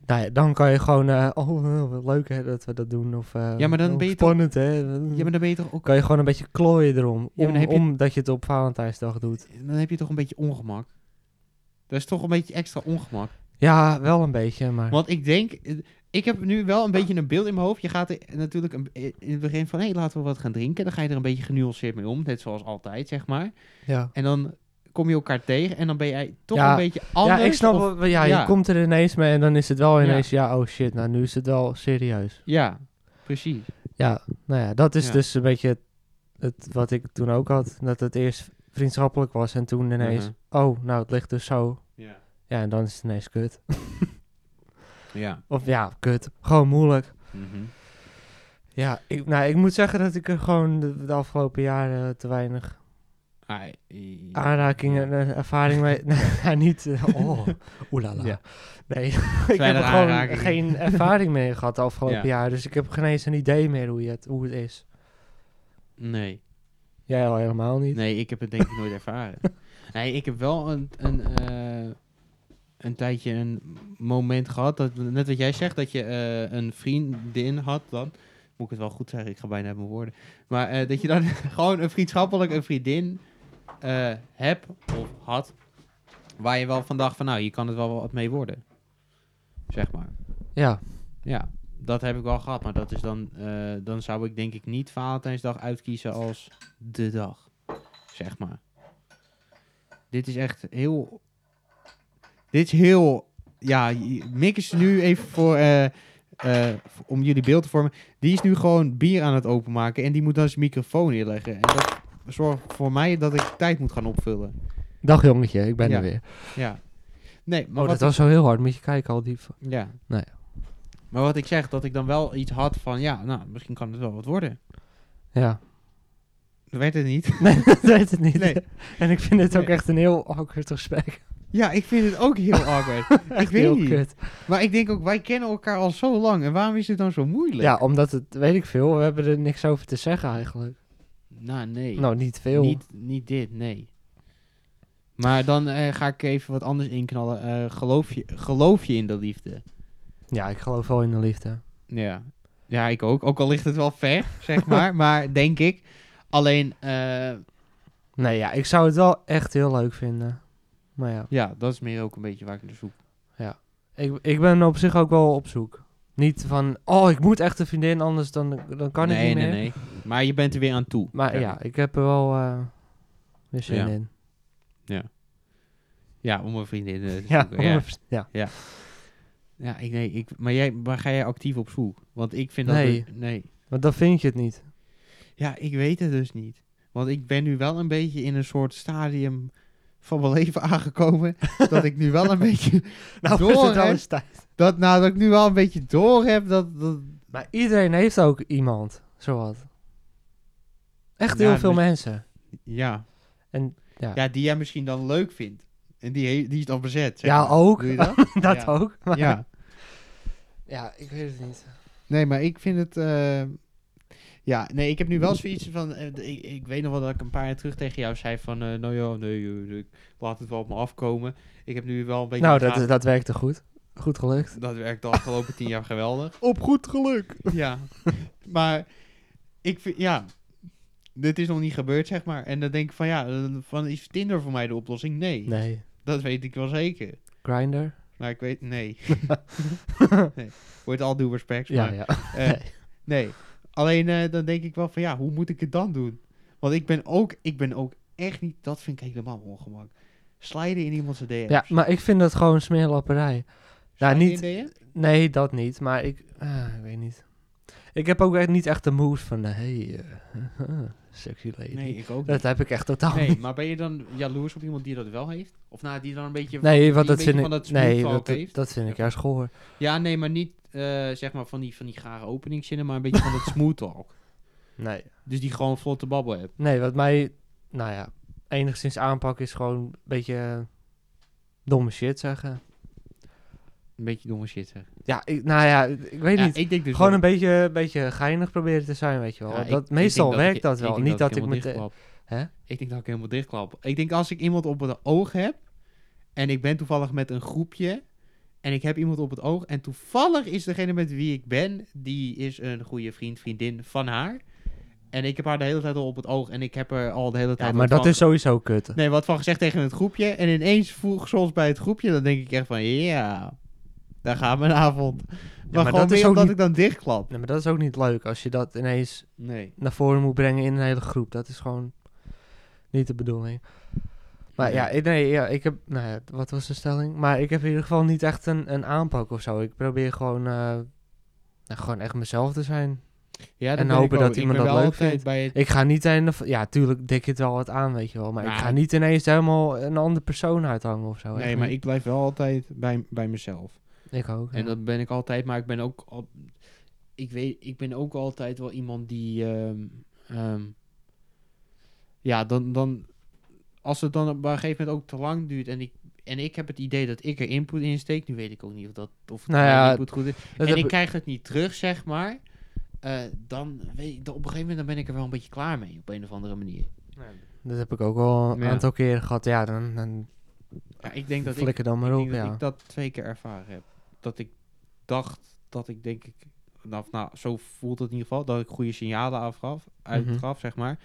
Nou ja, dan kan je gewoon, eh, oh, wat leuk hè, dat we dat doen. Of, eh, Ja, maar dan oh, ben je spannend hè. ja, maar dan ben je toch ook... kan je gewoon een beetje klooien erom. Om, je- Omdat je het op Valentijnsdag doet. Dan heb je toch een beetje ongemak. Dat is toch een beetje extra ongemak. Ja, wel een beetje, maar... Want ik denk, ik heb nu wel een beetje een beeld in mijn hoofd. Je gaat er natuurlijk een, in het begin van, hé, laten we wat gaan drinken. Dan ga je er een beetje genuanceerd mee om, net zoals altijd, zeg maar. ja. En dan kom je elkaar tegen en dan ben jij toch Ja, een beetje anders. ja, ik snap of- wel. Ja, ja. je komt er ineens mee en dan is het wel ineens, ja, oh shit, nou nu is het wel serieus. Ja, precies. Ja, nou ja, dat is dus een beetje het, het wat ik toen ook had. Dat het eerst vriendschappelijk was en toen ineens, Mhm. oh, nou het ligt dus zo. Ja. En dan is het ineens kut. Ja. Of ja, kut. Gewoon moeilijk. Mhm. Ja, ik, nou, ik moet zeggen dat ik er gewoon de, de afgelopen jaren te weinig Ah, eh, aanrakingen en eh, ervaring mee... Nee, niet... eh, oh, oelala. Ja. Nee, ik heb er gewoon geen ervaring mee gehad de afgelopen Ja. jaar. Dus ik heb geen eens een idee meer hoe, je het, hoe het is. Nee. Jij al helemaal niet. Nee, ik heb het denk ik nooit ervaren. Nee, ik heb wel een, een, eh, een tijdje een moment gehad, dat, net wat jij zegt, dat je eh, een vriendin had dan. Moet ik het wel goed zeggen, ik ga bijna uit mijn woorden. Maar eh, dat je dan gewoon een vriendschappelijk een vriendin eh hebt of had, waar je wel van dacht van nou, hier kan het wel wat mee worden. Zeg maar. Ja, Ja, dat heb ik wel gehad, maar dat is dan, dan zou ik denk ik niet Valentijnsdag uitkiezen als de dag, zeg maar. Dit is echt heel, dit is heel, ja, Mick is nu even voor, eh, eh, om jullie beeld te vormen, die is nu gewoon bier aan het openmaken en die moet dan zijn microfoon neerleggen. En dat zorgt voor mij dat ik tijd moet gaan opvullen. dag jongetje, ik ben Ja. er weer. Ja. Nee, maar Oh, dat was zo heel hard. Moet je kijken, al die... Ja. Nee. Maar wat ik zeg, dat ik dan wel iets had van, ja, nou, misschien kan het wel wat worden. Ja. Dat werd het niet. Nee, dat weet het niet. Nee. En ik vind het ook Nee. echt een heel awkward gesprek. Ja, ik vind het ook heel awkward. ik weet heel niet. kut. Maar ik denk ook, wij kennen elkaar al zo lang. En waarom is het dan zo moeilijk? Ja, omdat het, weet ik veel, we hebben er niks over te zeggen eigenlijk. Nou, nee. Nou, niet veel. Niet, niet dit, nee. Maar dan eh, ga ik even wat anders inknallen. Eh, geloof, je, geloof je in de liefde? Ja, ik geloof wel in de liefde. Ja. Ja, ik ook. Ook al ligt het wel ver, zeg maar. maar denk ik. Alleen, eh, Nee, ja, ik zou het wel echt heel leuk vinden. Maar ja, ja, dat is meer ook een beetje waar ik naar zoek. ik, ik ben op zich ook wel op zoek. Niet van, oh, ik moet echt een vriendin, anders dan, dan kan nee, ik niet nee, meer. nee. Maar je bent er weer aan toe. Maar ja, ik heb er wel eh weer zin Ja. in. Ja, om een vriendin eh, te Ja, zoeken. Ja. ja. Ja, ik, nee, ik, maar jij, waar ga jij actief op zoek? Want ik vind dat... Nee. dus- nee. want dan vind je het niet. Ja, ik weet het dus niet. Want ik ben nu wel een beetje in een soort stadium van mijn leven aangekomen. dat ik nu wel een beetje Nou, door het wel heb. eens tijd. Dat, nou, dat ik nu wel een beetje door heb dat... dat Maar iedereen heeft ook iemand, zowat. Echt Ja, heel veel mensen. ja. En ja, ja, die jij misschien dan leuk vindt. En die, die is dan bezet. zeg Ja, maar. ook. Doe je dat? dat Ja. ook. Maar ja. ja, ik weet het niet. Nee, maar ik vind het... eh, ja, nee, ik heb nu wel zoiets van... eh, ik, ik weet nog wel dat ik een paar jaar terug tegen jou zei van... eh, nou ja, nee, eh, ik laat het wel op me afkomen. Ik heb nu wel een beetje... Nou, dat, dat werkte goed. Goed gelukt. Dat werkt de afgelopen tien jaar geweldig. Op goed geluk. Ja. maar ik vind... Ja, dit is nog niet gebeurd, zeg maar. En dan denk ik van ja, van is Tinder voor mij de oplossing? Nee. Nee. Dat weet ik wel zeker. Grinder? Maar ik weet... Nee. nee. Wordt al due respect. Ja, maar- ja. Nee. nee. Alleen eh, dan denk ik wel van ja, hoe moet ik het dan doen? Want ik ben ook, ik ben ook echt niet, dat vind ik helemaal ongemak. Slijden in iemands DM's. Ja, maar ik vind dat gewoon smeerlapperij. Slijden niet-? Nee, dat niet. Maar ik... ah, ik weet niet. ik heb ook echt niet echt de moves van, eh, hey, eh, sexy lady. Nee, ik ook Dat heb ik echt totaal Nee, niet. maar ben je dan jaloers op iemand die dat wel heeft? Of nou, die dan een beetje... Nee, want dat vind beetje ik, van dat nee, dat, dat, heeft? dat vind ik juist goor. Ja, nee, maar niet eh, zeg maar van die, van die gare openingszinnen, maar een beetje van dat smooth talk. Nee. Dus die gewoon vlotte babbel hebt. Nee, wat mij, nou ja, enigszins aanpak is gewoon een beetje eh, domme shit zeggen. Een beetje domme shit zeg. Ja, ik, nou ja, ik weet Ja, niet. ik denk dus gewoon wel- een beetje, beetje geinig proberen te zijn, weet je wel. Ja, dat, ik meestal werkt ik- dat wel. niet dat ik met... Hè? Ik denk dat ik helemaal dichtklap. Ik denk als ik iemand op het oog heb en ik ben toevallig met een groepje en ik heb iemand op het oog en toevallig is degene met wie ik ben, die is een goede vriend, vriendin van haar. En ik heb haar de hele tijd al op het oog en ik heb er al de hele tijd Ja, maar dat is sowieso kut. Nee, wat van gezegd tegen het groepje. En ineens vroeg ons bij het groepje. Dan denk ik echt van, ja, daar gaat mijn avond. Maar, maar gewoon dat is meer ook omdat niet- ik dan dichtklap. Nee, maar dat is ook niet leuk als je dat ineens Nee. naar voren moet brengen in een hele groep. Dat is gewoon niet de bedoeling. Maar ja, ik, nee, ja, ik heb, nou ja, wat was de stelling? Maar ik heb in ieder geval niet echt een, een aanpak of zo. Ik probeer gewoon, eh, nou, gewoon echt mezelf te zijn. Ja, En hopen dat iemand dat leuk vindt. Het, Ik ga niet een, ja, tuurlijk dik het wel wat aan, weet je wel. Maar ik ga niet ineens helemaal een andere persoon uithangen of zo. nee, maar niet. ik blijf wel altijd bij, bij mezelf. Ik ook. En dat ben ik altijd. Maar ik ben ook... Al, ik weet, ik ben ook altijd wel iemand die... ehm, ehm, ja, dan, dan... Als het dan op een gegeven moment ook te lang duurt en ik... En ik heb het idee dat ik er input in steek. Nu weet ik ook niet of dat of Nou ja, input goed is. Dat en heb ik krijg het niet terug, zeg maar. eh, dan weet ik, op een gegeven moment dan ben ik er wel een beetje klaar mee. Op een of andere manier. dat heb ik ook wel een Ja. aantal keren gehad. Ja, dan, dan Ja, ik denk dat ik, dan maar ik, op, denk dat ik dat twee keer ervaren heb. Dat ik dacht dat ik denk ik... Nou, nou, zo voelt het in ieder geval. Dat ik goede signalen afgaf, uitgaf, zeg maar.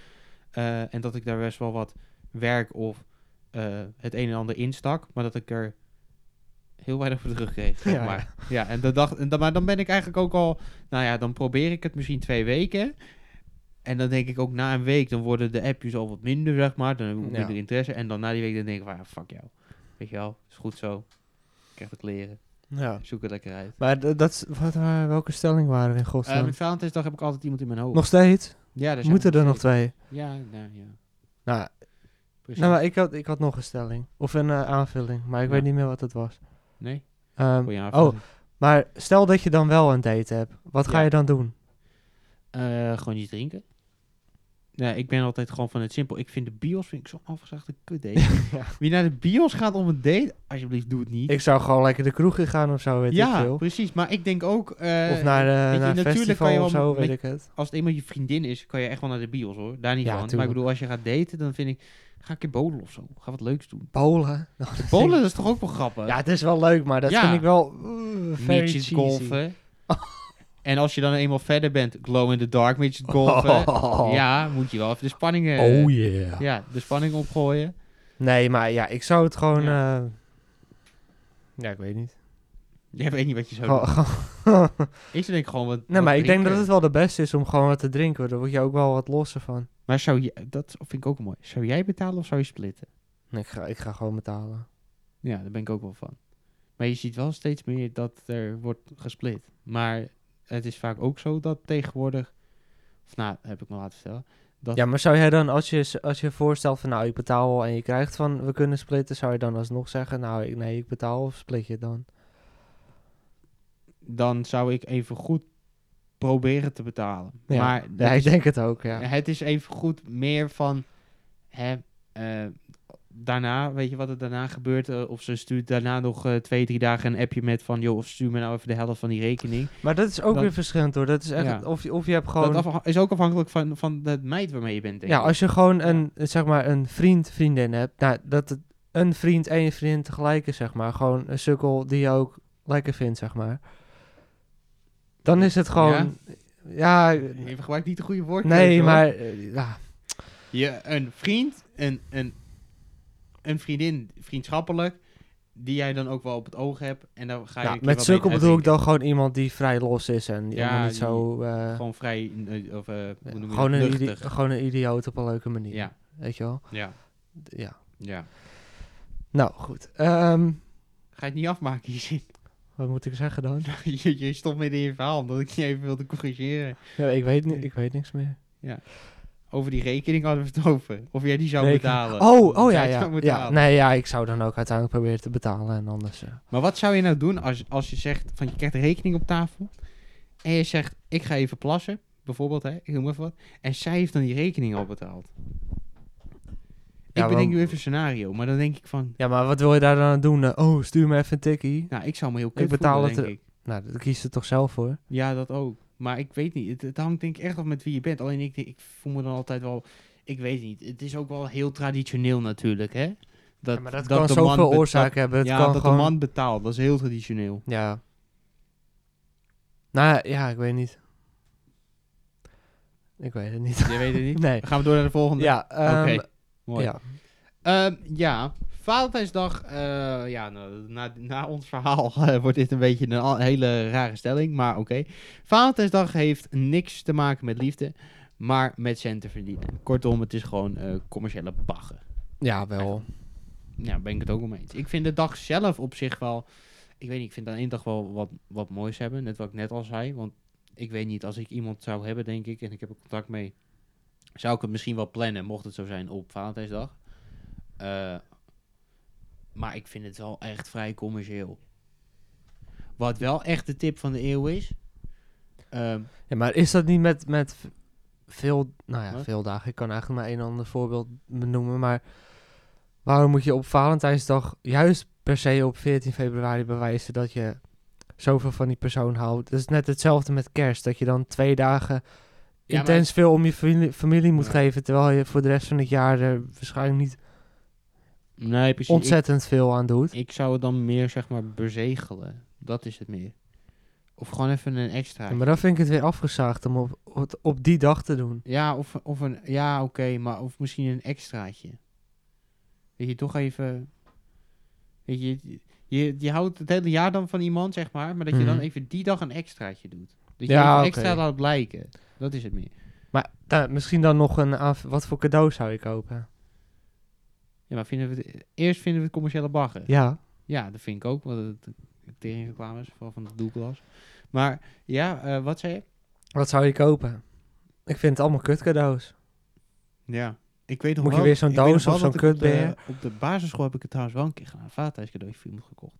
Eh, en dat ik daar best wel wat werk of eh, het een en ander instak. Maar dat ik er heel weinig voor terugkreeg, zeg Ja, maar. Ja, en, dat dacht, en dan, maar dan ben ik eigenlijk ook al... Nou ja, dan probeer ik het misschien twee weken. En dan denk ik ook na een week, dan worden de appjes al wat minder, zeg maar. Dan heb ik Ja. minder interesse. En dan na die week, dan denk ik van, fuck jou. Weet je wel, is goed zo. Ik krijg de kleren. ja. Zoek het lekker uit. Maar dat, is- wat, welke stelling waren we in Uh, godsnaam? met Valentijnsdag heb ik altijd iemand in mijn hoofd. nog steeds? ja, daar Moeten er nog twee? Ja, nou, ja. Nou, Precies. nou maar ik, had, ik had nog een stelling. Of een eh, aanvulling. Maar ik Ja. weet niet meer wat het was. nee? Ehm, oh, maar stel dat je dan wel een date hebt. Wat ga Ja. je dan doen? Eh, gewoon iets drinken. Nee, ik ben altijd gewoon van het simpel. Ik vind de bios vind ik zo'n afgezaagde kut date. Ja. Wie naar de bios gaat om een date, alsjeblieft doe het niet. Ik zou gewoon lekker de kroeg in gaan of zo, weet ik ja, veel. precies. Maar ik denk ook... eh, Of naar, je, een festival kan je of zo, met- weet ik het. als het eenmaal je vriendin is, kan je echt wel naar de bios hoor. Daar niet Ja, van. Maar ik bedoel, als je gaat daten, dan vind ik... Ga een keer bowlen of zo. Ga wat leuks doen. Bowlen dat is toch ook wel grappig? Ja, het is wel leuk, maar dat Ja. vind ik wel uh, midget cheesy. golfen. en als je dan eenmaal verder bent, glow in the dark midget golfen. Oh. Ja, moet je wel even de spanning, eh, Oh yeah. ja, de spanning opgooien. Nee, maar ja, ik zou het gewoon... Ja. eh, ja, ik weet niet. Jij weet niet wat je zou Gewoon- doen. Ik denk gewoon wat nee, wat maar ik denk dat het wel de beste is om gewoon wat te drinken. Daar word je ook wel wat losser van. Maar zou je, dat vind ik ook mooi. Zou jij betalen of zou je splitten? Nee, Ik ga, ik ga gewoon betalen. Ja, daar ben ik ook wel van. Maar je ziet wel steeds meer dat er wordt gesplit. Maar het is vaak ook zo dat tegenwoordig... Of nou, heb ik me laten vertellen. Dat, Ja, maar zou jij dan, als je, als je voorstelt van nou, ik betaal en je krijgt van we kunnen splitten, zou je dan alsnog zeggen, nou, ik, nee, ik betaal of split je dan? Dan zou ik even goed proberen te betalen. Ja, Maar ja, ik is- denk het ook, ja. Het is even goed meer van... Hè, eh, daarna, weet je wat er daarna gebeurt? eh, of ze stuurt daarna nog eh, twee, drie dagen een appje met van... joh, stuur me nou even de helft van die rekening. Maar dat is ook weer verschillend hoor. Dat is echt, Ja. of, je, of je hebt gewoon... Dat is ook afhankelijk van, van de meid waarmee je bent, denk Ja, als je gewoon een, zeg maar, een vriend, vriendin hebt, nou, dat het een vriend en je vriendin tegelijk is, zeg maar. Gewoon een sukkel die je ook lekker vindt, zeg maar. Dan is het gewoon, ja, Je gebruikt niet de goede woord. nee, maar, eh, ja, Je, een vriend, een, een, een vriendin, vriendschappelijk... die jij dan ook wel op het oog hebt. En dan ga je... ja, met sukkel beter bedoel ik dan gewoon iemand die vrij los is en Ja, helemaal niet die- zo, eh, Gewoon vrij... eh, of, je gewoon, een idi- Luchtig. gewoon een idioot op een leuke manier. Ja, Weet je wel? ja, Ja. ja. Nou, goed. Ehm, Ga je het niet afmaken, je zin? Wat moet ik zeggen dan? je, je stopt midden in je verhaal, omdat ik je even wilde corrigeren. Ja, ik, weet niet, ik weet niks meer. Over die rekening hadden we het over. Of jij die zou Rekening. betalen. Oh, oh ja, ja. ja. Nee, ja, ik zou dan ook uiteindelijk proberen te betalen en anders... Maar wat zou je nou doen als, als je zegt van je krijgt een rekening op tafel en je zegt ik ga even plassen, bijvoorbeeld hè, ik noem even wat, en zij heeft dan die rekening al betaald. Ik bedenk nu even een scenario, maar dan denk ik van, Ja, maar wat wil je daar dan aan doen? Eh, oh, stuur me even een tikkie. nou ik zou me heel kut betaal voelen, het, denk ik. Nou, dat kies je toch zelf voor? Ja, dat ook. Maar ik weet niet, het, het hangt denk ik echt af met wie je bent. Alleen ik, ik voel me dan altijd wel, ik weet niet, het is ook wel heel traditioneel natuurlijk hè. Dat, Ja, maar dat, kan de man zoveel oorzaken hebben. Het ja, kan dat gewoon... de man betaalt, dat is heel traditioneel. Ja. Nou, ja, ik weet niet. Ik weet het niet. Je weet het niet? Nee. Dan gaan we door naar de volgende. Ja, ehm, Oké, mooi. ja. Ehm, ja, Valentijnsdag. eh, ja, nou, na, na ons verhaal eh, wordt dit een beetje een hele rare stelling. Maar oké. Valentijnsdag heeft niks te maken met liefde, maar met centen verdienen. Kortom, het is gewoon eh, commerciële baggen. ja, wel. Ja, ben ik het ook wel mee eens. Ik vind de dag zelf op zich wel. Ik weet niet, ik vind aan één dag wel wat, wat moois hebben. Net wat ik net al zei. Want ik weet niet, als ik iemand zou hebben, denk ik, en ik heb er contact mee, zou ik het misschien wel plannen, mocht het zo zijn, op Valentijnsdag. Eh, maar ik vind het wel echt vrij commercieel. Wat wel echt de tip van de eeuw is. ehm, Ja, maar is dat niet met, met veel, nou ja, Wat? veel dagen? Ik kan eigenlijk maar één ander voorbeeld benoemen, maar waarom moet je op Valentijnsdag juist per se op 14 februari bewijzen dat je zoveel van die persoon houdt? Het is net hetzelfde met kerst, dat je dan twee dagen Ja, intens veel om je familie, familie moet Ja. geven, terwijl je voor de rest van het jaar er waarschijnlijk niet nee, precies. Ik- ontzettend veel aan doet. Ik zou het dan meer, zeg maar, bezegelen. Dat is het meer. Of gewoon even een extra. Ja, maar dan vind ik het weer afgezaagd om op, op, op die dag te doen. Ja, of, of een... Ja, oké, maar of misschien een extraatje. Weet je, toch even... Weet je, je, je houdt het hele jaar dan van iemand, zeg maar. Maar dat je dan Mhm. even die dag een extraatje doet. Dat je Ja, extra laat blijken. Dat is het meer. Maar nou, misschien dan nog een... aanv- Wat voor cadeau zou je kopen? Ja, maar vinden we het, eerst vinden we het commerciële baggen. Ja. Ja, dat vind ik ook. Want het teringreclame is vooral van het doelklas. Maar ja, eh, wat zei je? Wat zou je kopen? Ik vind het allemaal kut cadeaus. Ja. Ik weet nog Moet je weer zo'n doos of zo'n ik op de- kutbeer? Op de basisschool heb ik het trouwens wel een keer gedaan. Een vadertijdscadeautje voor iemand gekocht.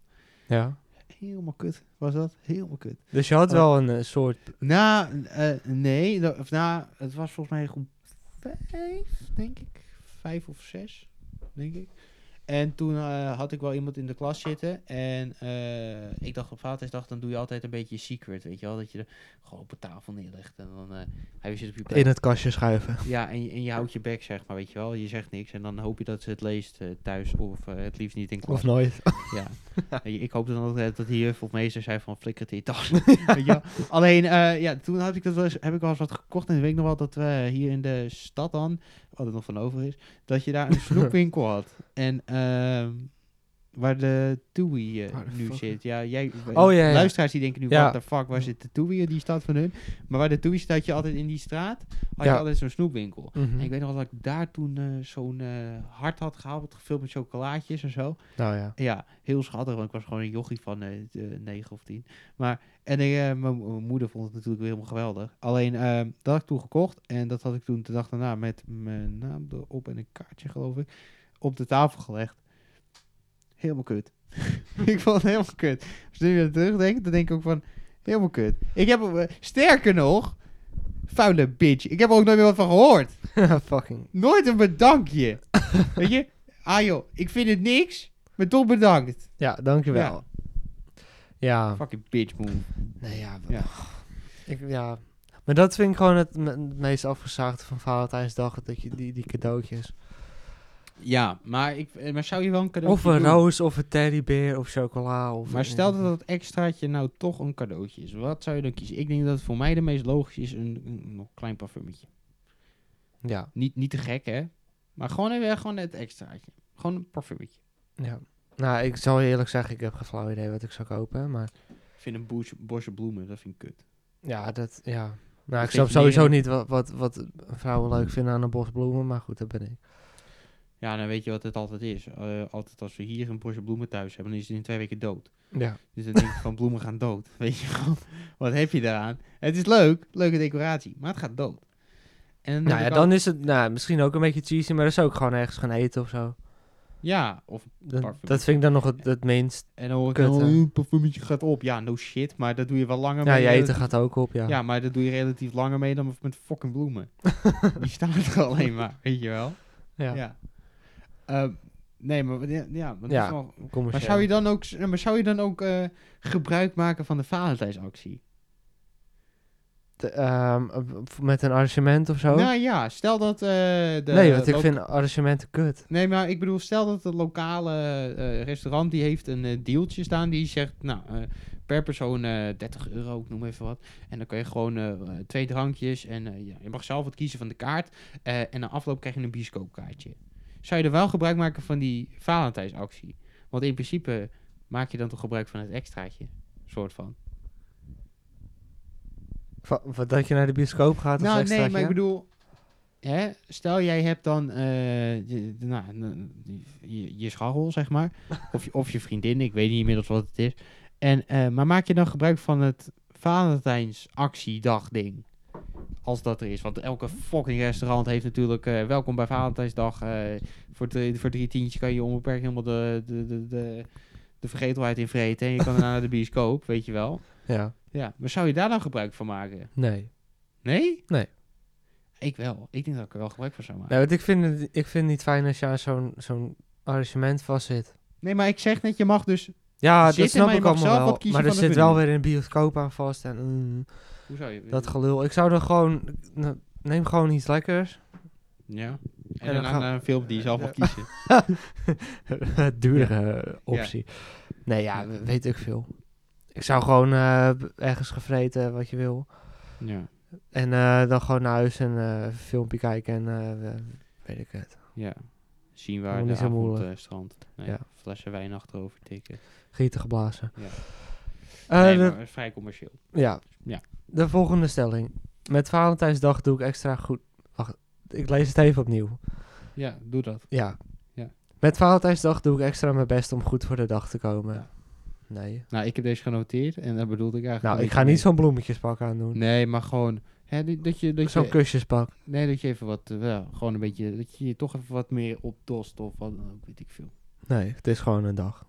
Ja. Helemaal kut. Was dat? Helemaal kut. Dus je had Oh. wel een eh, soort... Nou, eh, nee. dat- Of nou, het was volgens mij groep vijf, denk ik. Vijf of zes, denk ik. En toen eh, had ik wel iemand in de klas zitten. En eh, ik dacht op Vaderdag, dan doe je altijd een beetje secret, weet je wel. Dat je er gewoon op een tafel neerlegt. En dan eh hij zit op je plek. In het kastje schuiven. Ja, en je, en je houdt je bek, zeg maar, weet je wel. Je zegt niks en dan hoop je dat ze het leest thuis of het liefst niet in klas. Of nooit. Ja. Ik hoop dan altijd dat die juf of meester zei van flikker het in je tas. Wel? Alleen, ja, toen had ik dat wel eens, heb ik wel eens wat gekocht. En ik weet nog wel dat we hier in de stad dan, wat er nog van over is, dat je daar een snoepwinkel had. En ehm, waar de Toei eh, nu fuck? zit. Ja, jij, Oh, ja, ja. luisteraars die denken nu, Ja. what the fuck, waar zit de in die stad van hun? Maar waar de zit, had je altijd in die straat, had je altijd zo'n snoepwinkel. Mhm. En ik weet nog dat ik daar toen eh, zo'n eh, hart had gehaald, gevuld met chocolaatjes en zo. Nou ja. Ja, heel schattig, want ik was gewoon een jochie van eh, de 9 of 10. Maar, en eh, mijn moeder vond het natuurlijk weer helemaal geweldig. Alleen, eh, dat had ik toen gekocht en dat had ik toen de dag daarna met mijn naam erop en een kaartje, geloof ik, op de tafel gelegd. Helemaal kut. ik vond het helemaal kut. Als ik nu weer terugdenk, dan denk ik ook van, helemaal kut. Ik heb, eh, sterker nog, vuile bitch, ik heb er ook nooit meer wat van gehoord. Fucking... Nooit een bedankje. Weet je? Ah joh, ik vind het niks, maar toch bedankt. Ja, dankjewel. Ja. Fucking bitch move. Nee, ja. Ja. Ik, ja. Maar dat vind ik gewoon het, me- het meest afgezaagde van Valentijnsdag. Dat je die, die cadeautjes. Ja, maar, ik, eh, maar zou je wel een cadeau Of een roos, of een teddybeer, of chocola. Of Maar stel dat dat extraatje nou toch een cadeautje is. Wat zou je dan kiezen? Ik denk dat het voor mij de meest logisch is een, klein parfumetje. Ja, Niet, niet te gek, hè? Maar gewoon even gewoon het extraatje. Gewoon een parfumetje. ja. Nou, ik zal je eerlijk zeggen, ik heb geen flauw idee wat ik zou kopen. Maar Ik vind een bosje, bosje bloemen, dat vind ik kut. ja, dat, ja. Nou, ik snap sowieso niet wat, wat, wat vrouwen leuk vinden aan een bos bloemen. Maar goed, dat ben ik. Ja, dan weet je wat het altijd is. Eh, altijd als we hier een bosje bloemen thuis hebben, dan is het in twee weken dood. Ja. Dus dan denk ik van bloemen gaan dood. Weet je gewoon, wat heb je daaraan? Het is leuk, leuke decoratie, maar het gaat dood. En Nou ja, ik dan is het nou, misschien ook een beetje cheesy, maar dat is ook gewoon ergens gaan eten of zo. Ja, of, Dat, dat vind ik dan nog het, het minst. en dan hoor ik Kut, dan, hè? "Oh, een parfumetje gaat op. Ja, no shit, maar dat doe je wel langer Ja, mee. je eh, eten gaat ook op, ja. Ja, maar dat doe je relatief langer mee dan met fucking bloemen. Die staan er alleen maar, weet je wel? Ja, Ja. Ehm, nee, maar ja, ja, maar, dat Ja, is wel- maar commercieel. zou je dan ook, maar zou je dan ook eh, gebruik maken van de Valentijnsactie? Ehm, met een arrangement of zo? Nou ja, stel dat eh, de... nee, want ik vind arrangementen kut. Nee, maar ik bedoel, stel dat het lokale eh, restaurant die heeft een eh, dealtje staan die zegt, nou, eh, per persoon eh 30 euro, ik noem even wat. En dan kan je gewoon eh, twee drankjes en eh, ja, je mag zelf wat kiezen van de kaart. eh, en na afloop krijg je een bioscoopkaartje. Zou je er wel gebruik maken van die Valentijnsactie? Want in principe maak je dan toch gebruik van het extraatje, soort van. Va- wat, dat je naar de bioscoop gaat als Nou, nee, maar ik bedoel, hè, stel jij hebt dan eh, je, nou, je, je scharrel, zeg maar, of, je, of je vriendin, ik weet niet inmiddels wat het is. En, eh, maar maak je dan gebruik van het Valentijnsactiedag ding? Als dat er is. Want elke fucking restaurant heeft natuurlijk eh, welkom bij Valentijnsdag. eh, voor, drie, voor drie tientjes kan je onbeperkt helemaal de, de, de, de, de vergetelheid in vreten. En je kan naar de bioscoop, weet je wel. Ja, Ja, maar zou je daar dan gebruik van maken? nee. Nee? Nee. Ik wel. Ik denk dat ik er wel gebruik van zou maken. nee want ik vind, het, ik vind het niet fijn als je aan zo'n zo'n arrangement vastzit. Nee, maar ik zeg net, je mag dus... Ja, Zitten, dat snap ik allemaal wel. Maar er zit wel weer een bioscoop aan vast. En mm, Hoe zou je... dat gelul. Ik zou er gewoon... Neem gewoon iets lekkers. Ja. En, En dan gaan- naar een film die je zelf mag kiezen. Dure eh, optie. Nee, ja, we- weet ik veel. Ik zou gewoon eh, ergens gevreten wat je wil. Ja. En eh, dan gewoon naar huis en eh, een filmpje kijken en eh, we- weet ik het. Ja. Zien waar de niet avond eh, strandt. Nee, Ja. Flessen wijn achterover tikken. Gieten geblazen. Ja. Eh, nee, maar vrij commercieel. Ja. Ja. De volgende stelling. Met Valentijnsdag doe ik extra goed. Wacht, ik lees het even opnieuw. Ja, doe dat. Ja. Ja. Met Valentijnsdag doe ik extra mijn best om goed voor de dag te komen. Ja. Nee. Nou, ik heb deze genoteerd en dat bedoelde ik eigenlijk... Nou, ik ga niet zo'n bloemetjespak aandoen. mee. Nee, maar gewoon... Hè, dat- dat je, dat Zo'n je, kusjespak. nee, dat je even wat... wel, gewoon een beetje... Dat je je toch even wat meer opdost of wat dan ook, weet ik veel. Nee, het is gewoon een dag.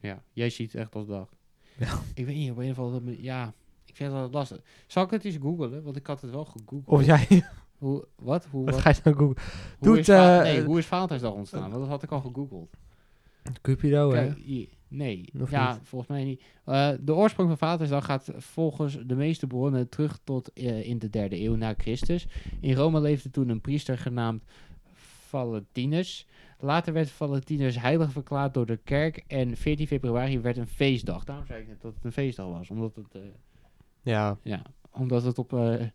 Ja, jij ziet het echt als dag. Ja. Ik weet niet, op een of andere manier... Ja, ik vind wel lastig. Zal ik het eens googlen? Want ik had het wel gegoogeld. Of jij, Hoe, wat? Hoe, wat wat? ga je nou googlen? hoe, doet, is eh, nee, hoe is Valentijnsdag ontstaan? Want dat had ik al gegoogeld. Cupido, hè? Nee, Of ja, niet? volgens mij niet. Eh, de oorsprong van Valentijnsdag gaat volgens de meeste bronnen terug tot eh, in de derde eeuw na Christus. In Rome leefde toen een priester genaamd Valentinus. Later werd Valentinus heilig verklaard door de kerk en 14 februari werd een feestdag. Daarom zei ik net dat het een feestdag was, omdat het, Ja. ja, omdat het op eh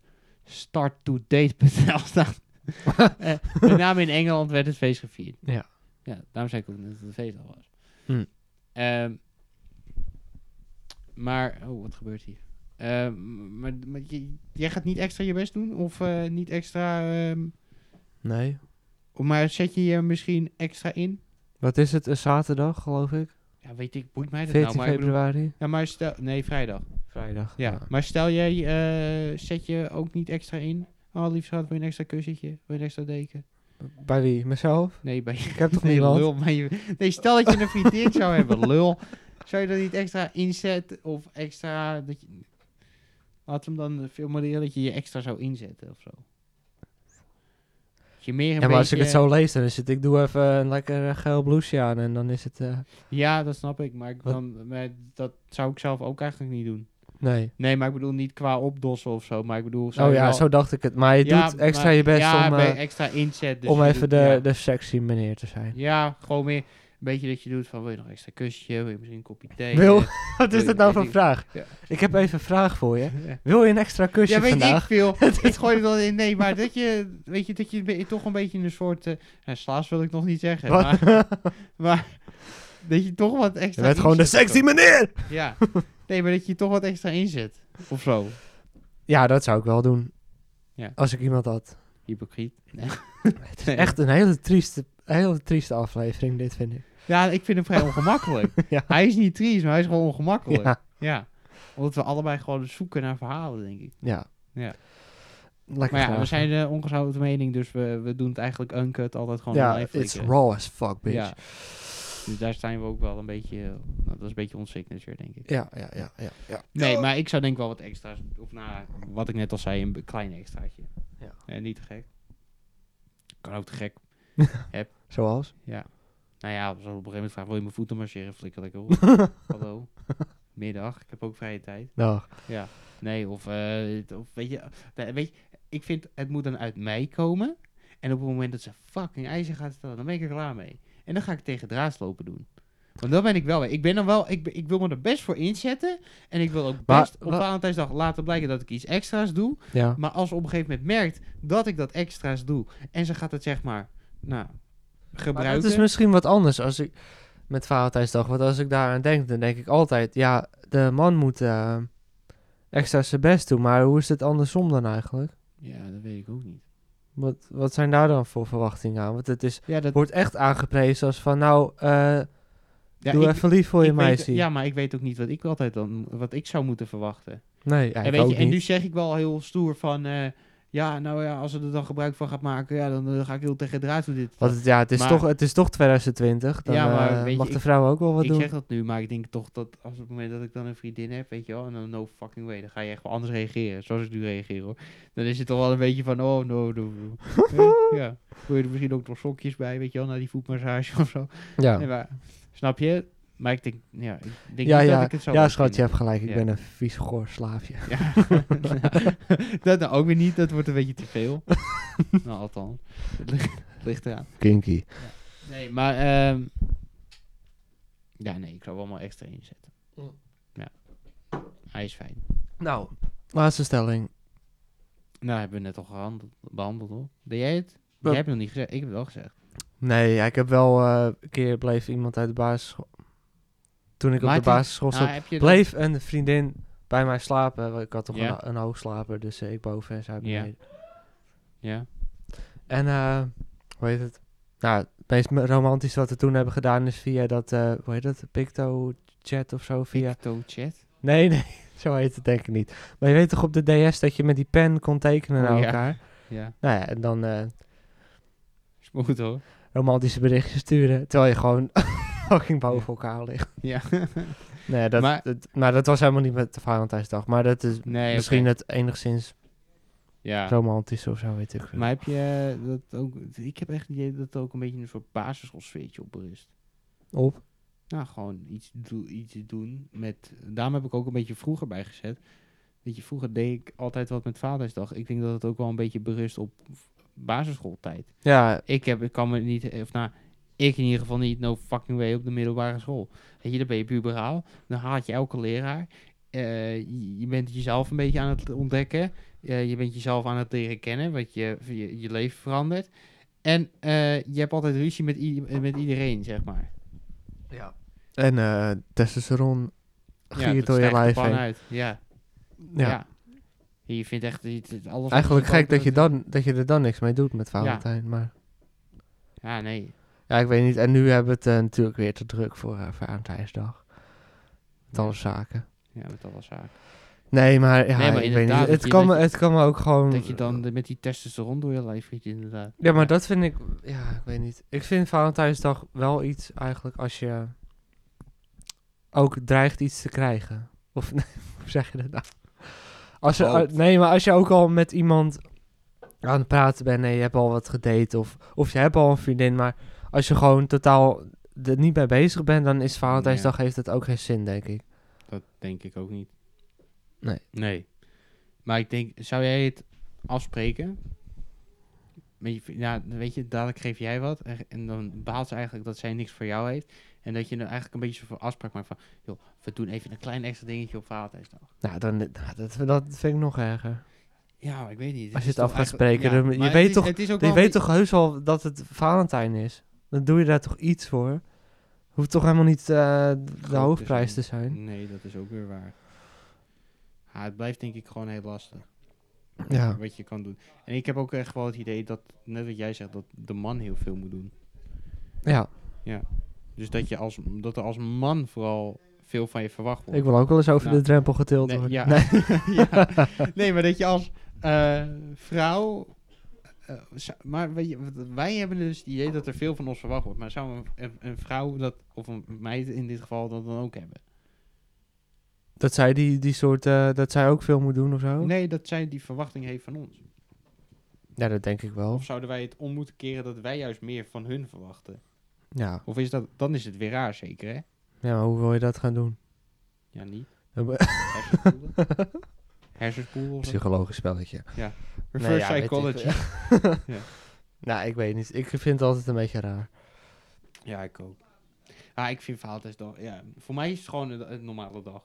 starttodate.nl staat. Eh, met name in Engeland werd het feest gevierd. Ja. Ja, daarom zei ik ook dat het een feestdag was. Hm. Ehm, maar, oh, wat gebeurt hier? Ehm, maar maar je- jij gaat niet extra je best doen? Of eh, niet extra... ehm, Nee. maar zet je je misschien extra in? Wat is het? Een zaterdag, geloof ik? Ja, weet ik, boeit mij dat 14 nou? Maar bedoel- februari? ja, maar stel... Nee, vrijdag. Vrijdag. Ja, maar stel jij, eh, zet je ook niet extra in? Oh, lief schat, wil je een extra kussentje? Wil je een extra deken? Bij wie? Mezelf? Nee, bij Ik heb toch nee, niemand? lul, maar je, nee, stel dat je een vriendin zou hebben, lul. Zou je dan niet extra inzetten of extra... Dat je, laat hem dan veel moderen dat je je extra zou inzetten of zo. Je meer een Ja, maar als ik het zo lees, dan is het... Ik doe even een lekker eh, geel blouseje aan en dan is het... eh, Ja, dat snap ik, maar, ik dan, maar dat zou ik zelf ook eigenlijk niet doen. nee. Nee, maar ik bedoel niet qua opdossen of zo, maar ik bedoel... zou Oh ja, wel- zo dacht ik het. Maar je Ja, doet extra maar- je best ja, om, bij eh, extra inzet. dus om even doet- de, ja. de sexy meneer te zijn. Ja, gewoon meer beetje dat je doet van wil je nog extra kusje, wil je misschien een kopje thee. Wil- eh, Wat is dat nou voor vraag? Ja. Ik heb even een vraag voor je. ja. Wil je een extra kusje Ja, weet vandaag? ik veel. ik gooi het wel in. Nee, maar dat je, weet je, dat je toch een beetje in een soort, ja, slaas wil ik nog niet zeggen, Wat? maar, maar dat je toch wat Je extra bent gewoon de sexy meneer! Ja. Nee, maar dat je toch wat extra inzet. Of zo. Ja, dat zou ik wel doen. Ja. Als ik iemand had. Hypocriet. Nee. Het is echt een hele trieste een hele trieste aflevering, dit vind ik. Ja, ik vind hem vrij ongemakkelijk. Ja. Hij is niet triest, maar hij is gewoon ongemakkelijk. Ja. Ja, Omdat we allebei gewoon zoeken naar verhalen, denk ik. ja. Ja. Lekker Maar ja, we zijn de ongezouten mening, dus we, we doen het eigenlijk uncut altijd gewoon Ja, live it's raw as fuck, bitch. Ja. Dus daar zijn we ook wel een beetje... Nou, dat is een beetje ons signature, denk ik. Ja, ja, ja, ja. ja. Nee, maar ik zou denk wel wat extra's... Of nou, wat ik net al zei, een klein extraatje. Ja. Eh, niet te gek. Kan ook te gek. Zoals? Ja. Nou ja, op een gegeven moment vragen, wil je mijn voeten masseren? Flikker lekker op. Hallo. Middag. Ik heb ook vrije tijd. Dag. Ja. Nee, of, eh, of weet je, nee, weet je, ik vind het moet dan uit mij komen. En op het moment dat ze fucking eisen gaat stellen, dan ben ik er klaar mee. En dan ga ik tegen draadslopen doen. Want dan ben ik wel. Ik ben dan wel, ik, ik wil me er best voor inzetten. En ik wil ook Maar- best op wa- Valentijnsdag laten blijken dat ik iets extra's doe. Ja. Maar als ze op een gegeven moment merkt dat ik dat extra's doe. En ze gaat het zeg maar, nou, Maar gebruiken. het is misschien wat anders als ik met Valentijnsdag. Want als ik daaraan denk, dan denk ik altijd, ja, de man moet eh, extra zijn best doen. Maar hoe is het andersom dan eigenlijk? Ja, dat weet ik ook niet. Wat, wat zijn daar dan voor verwachtingen aan? Want het is, Ja, dat wordt echt aangeprezen als van, nou, eh, ja, doe ik- even lief voor je weet- meisje. ja, maar ik weet ook niet wat ik altijd dan, wat ik zou moeten verwachten. Nee, en, weet je, en nu zeg ik wel heel stoer van, eh, ja, nou ja, als ze er dan gebruik van gaat maken, ja, dan eh, ga ik heel tegen draad doen dit. Want het, ja, het is, Maar- toch, het is toch 2020. Dan Ja, maar eh, weet je, mag de ik- vrouw ook wel wat ik doen. zeg dat nu, maar ik denk toch dat als op het moment dat ik dan een vriendin heb, weet je wel, en dan no fucking way, dan ga je echt wel anders reageren, zoals ik nu reageer hoor. Dan is het toch wel een beetje van, oh no, no, no. Eh, ja, wil je er misschien ook nog sokjes bij, weet je wel, naar die voetmassage of zo. Ja, Nee, maar, snap je? Maar ik denk, ja, ik denk ja, niet ja, dat ik het zo ja schat, je hebt gelijk. Ik Ja. ben een vies goor slaafje. Ja. dat nou ook weer niet, dat wordt een beetje te veel. nou, althans. Het ligt, ligt eraan. Kinky. Nee, maar... ehm ja, nee, ik zou wel maar extra inzetten. Ja. Hij is fijn. Nou, laatste stelling. Nou, hebben we net al gehandeld, behandeld, hoor. Deed jij het? Jij hebt het nog niet gezegd. Ik heb het wel gezegd. Nee, ja, ik heb wel eh, een keer bleef iemand uit de basisschool. Toen ik op de basisschool Nou, zat, dat- bleef een vriendin bij mij slapen. Ik had toch een, een hoogslaper, dus eh, ik boven en zij Ja. beneden. Ja. En eh, hoe heet het? Nou, het meest me- romantisch wat we toen hebben gedaan is via dat, eh hoe heet dat, Picto chat of zo. Via... Picto chat. Nee, nee, zo heet het denk ik niet. Maar je weet toch op de DS dat je met die pen kon tekenen Oh, naar ja. elkaar? Ja. Nou ja, en dan Smooth, hoor. romantische berichtjes sturen, terwijl je gewoon fucking boven elkaar ligt. Ja. Nee, dat, Maar- dat, maar dat was helemaal niet met de Valentijnsdag. Maar dat is nee, misschien oké. het enigszins Ja. romantisch of zo, weet ik veel. Maar heb je eh, dat ook... Ik heb echt het idee dat het ook een beetje een soort basisschoolsfeertje op berust. Op? Nou, gewoon iets, doe, iets doen met... Daarom heb ik ook een beetje vroeger bijgezet. Weet je, vroeger deed ik altijd wat met Vadersdag. Ik denk dat het ook wel een beetje berust op basisschooltijd. Ja, Ik, heb, ik kan me niet... Of nou, ik in ieder geval niet no fucking way op de middelbare school. Weet je, dan ben je puberaal. Dan haat je elke leraar. Eh, je, bent jezelf een beetje aan het ontdekken. Eh, je bent jezelf aan het leren kennen. Want je, je, je leven verandert. En eh, je hebt altijd ruzie met, met iedereen, zeg maar. ja. En eh testosteron giert dat door je lijf heen. uit. Ja. Ja. ja. Je vindt echt alles... wat Eigenlijk gek dat je, dan, dat je er dan niks mee doet met Valentijn. Maar Ja, nee. Ja, ik weet niet. En nu hebben we het eh, natuurlijk weer te druk voor uh, Valentijnsdag. Met alle zaken. Ja, met alle zaken. Nee, maar, ja, Nee, maar ik weet niet. Het kan, me, het kan me ook gewoon... Dat je dan de- met die testosteron door je lijf giet, inderdaad. Ja, maar dat vind ik... Ja, ik weet niet. Ik vind Valentijnsdag wel iets eigenlijk als je ook dreigt iets te krijgen. Of hoe zeg je dat nou? Als je, nee, maar als je ook al met iemand aan het praten bent en je hebt al wat gedate of, of je hebt al een vriendin, maar als je gewoon totaal er niet mee bezig bent, dan is Valentijnsdag heeft het ook geen zin, denk ik. Dat denk ik ook niet. Nee. Nee. Maar ik denk, zou jij het afspreken? Met je vri- Ja, weet je, dadelijk geef jij wat. En, dan behaalt ze eigenlijk dat zij niks voor jou heeft. En dat je dan eigenlijk een beetje zo'n afspraak maakt van... joh, we doen even een klein extra dingetje op Valentijnsdag. Nou, dan, nou, dat, dat vind ik nog erger. Ja, maar ik weet niet. Als je het af gaat spreken, dan- je weet is- toch- Je weet toch heus wel dat het Valentijn is? Dan doe je daar toch iets voor? Hoeft toch helemaal niet eh, de hoofdprijs te zijn. Nee, dat is ook weer waar. Ja, het blijft denk ik gewoon heel lastig. Ja. Wat je kan doen. En ik heb ook echt wel het idee dat, net wat jij zegt, dat de man heel veel moet doen. Dus dat, je als, dat er als man vooral veel van je verwacht wordt. Ik wil ook wel eens over Nou. de drempel getild Nee, worden. ja. Nee. ja. nee, maar dat je als eh, vrouw... eh, maar wij hebben dus het idee dat er veel van ons verwacht wordt. Maar zou een, een, een vrouw dat, of een meid in dit geval, dat dan ook hebben? Dat zij die, die soort, eh, dat zij ook veel moet doen of zo? Nee, dat zij die verwachting heeft van ons. Ja, dat denk ik wel. Of zouden wij het om moeten keren dat wij juist meer van hun verwachten? Ja. Of is dat, dan is het weer raar zeker, hè? ja, maar hoe wil je dat gaan doen? Ja, niet. Of zo? psychologisch spelletje. Reverse Nee, ja, ik psychology. Ja. Nou, ik weet niet. Ik vind het altijd een beetje raar. Ja, ik ook. Ah, ik vind Valentijnsdag... Ja, voor mij is het gewoon een, een normale dag.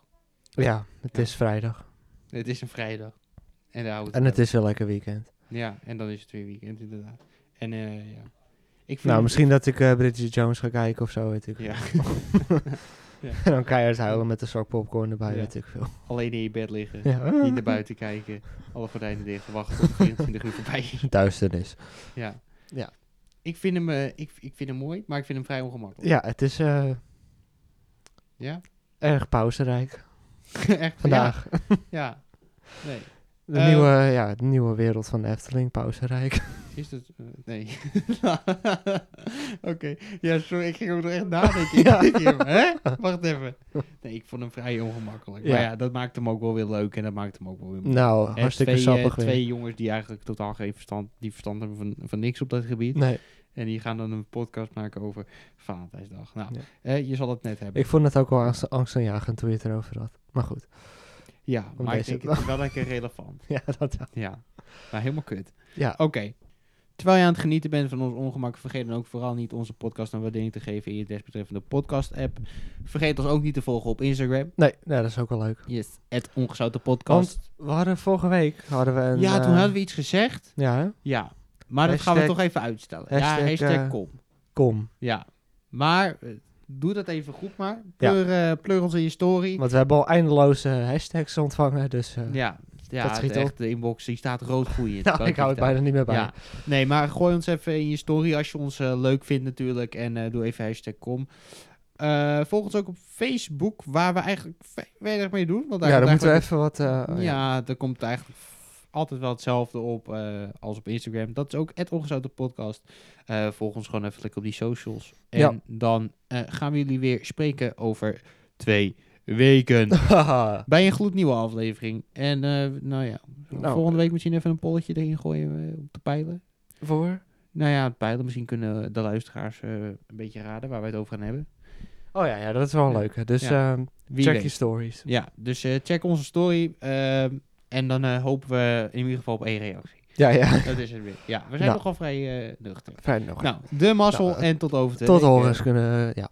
Ja, het Ja. is vrijdag. Het is een vrijdag. En, daar houdt En het is wel lekker weekend. Ja, en dan is het weer weekend inderdaad. En eh, ja. Ik vind Nou, misschien dat ik eh, Bridget Jones ga kijken of zo, weet ik Ja. En dan keihard huilen met een zak popcorn erbij, weet ik veel. Alleen in je bed liggen. Niet naar buiten kijken. Alle gordijnen dicht. Wachten tot 24 uur voorbij is. Duisternis. Ja. Ja. Ik vind, hem, eh, ik, ik vind hem mooi, maar ik vind hem vrij ongemakkelijk. Ja, het is eh, Ja? erg pauserijk Echt? vandaag. Ja. ja. Nee. De, Eh, nieuwe, ja, de nieuwe wereld van de Efteling, pauserijk. Is dat... eh, nee. Oké. Ja, sorry. Ik ging ook nog echt nadenken. Ja. Ja. Hè? Wacht even. Nee, ik vond hem vrij ongemakkelijk. Maar Ja. ja, dat maakt hem ook wel weer leuk en dat maakt hem ook wel weer nou, Hè, hartstikke twee, eh, sappig weer. twee jongens die eigenlijk totaal geen verstand, die verstand hebben van, van niks op dat gebied. Nee, En die gaan dan een podcast maken over Valentijnsdag. Nou, Ja. eh, je zal het net hebben. ik vond het ook wel angst, angstaanjagend toen je het erover had. Maar goed, ja, Om maar ik denk het wel lekker relevant. ja, dat wel. Ja, maar helemaal kut. Ja, Oké. Terwijl je aan het genieten bent van ons ongemak, vergeet dan ook vooral niet onze podcast een waardering te geven in je desbetreffende podcast-app. Vergeet ons ook niet te volgen op Instagram. nee, nee, dat is ook wel leuk. Yes, het ongezouten podcast. Want we hadden vorige week hadden we een... ja, toen eh, hadden we iets gezegd. Ja, hè? Ja, maar dat gaan we Hashtag- toch even uitstellen. ja, hashtag, hashtag eh, kom. kom. Ja, maar eh, doe dat even goed maar. Ja. Pleur, pleur ons in je story. Want we hebben al eindeloze hashtags ontvangen, dus... Ja, ja Dat schiet het echt, de inbox die staat rood groeiend. nou, ik hou het bijna niet meer bij. Ja, nee, maar gooi ons even in je story als je ons eh, leuk vindt natuurlijk. En eh, doe even hashtag kom. Eh, volg ons ook op Facebook, waar we eigenlijk weinig mee doen. Want daar Ja, dan moeten we even wat... eh, Ja, er komt eigenlijk altijd wel hetzelfde op als op Instagram. Dat is ook het ongezouten podcast. Volg ons gewoon even lekker op die socials. En Ja. dan gaan we jullie weer spreken over twee weken. Bij een gloednieuwe aflevering. En eh, nou ja, Nou. volgende week misschien even een polletje erin gooien eh, om te peilen. Voor? Nou ja, het peilen. Misschien kunnen de luisteraars eh, een beetje raden waar wij het over gaan hebben. Oh ja, ja, dat is wel een leuke. Dus Ja. ehm, check weet. je stories. Ja, dus check onze story. ehm, en dan hopen we in ieder geval op één reactie. Ja, ja. Dat is het weer. Ja, we zijn Nou. nogal vrij nuchter. Fijn nog. Nou, de mazzel Nou, en tot over twee Tot horens kunnen... Ja.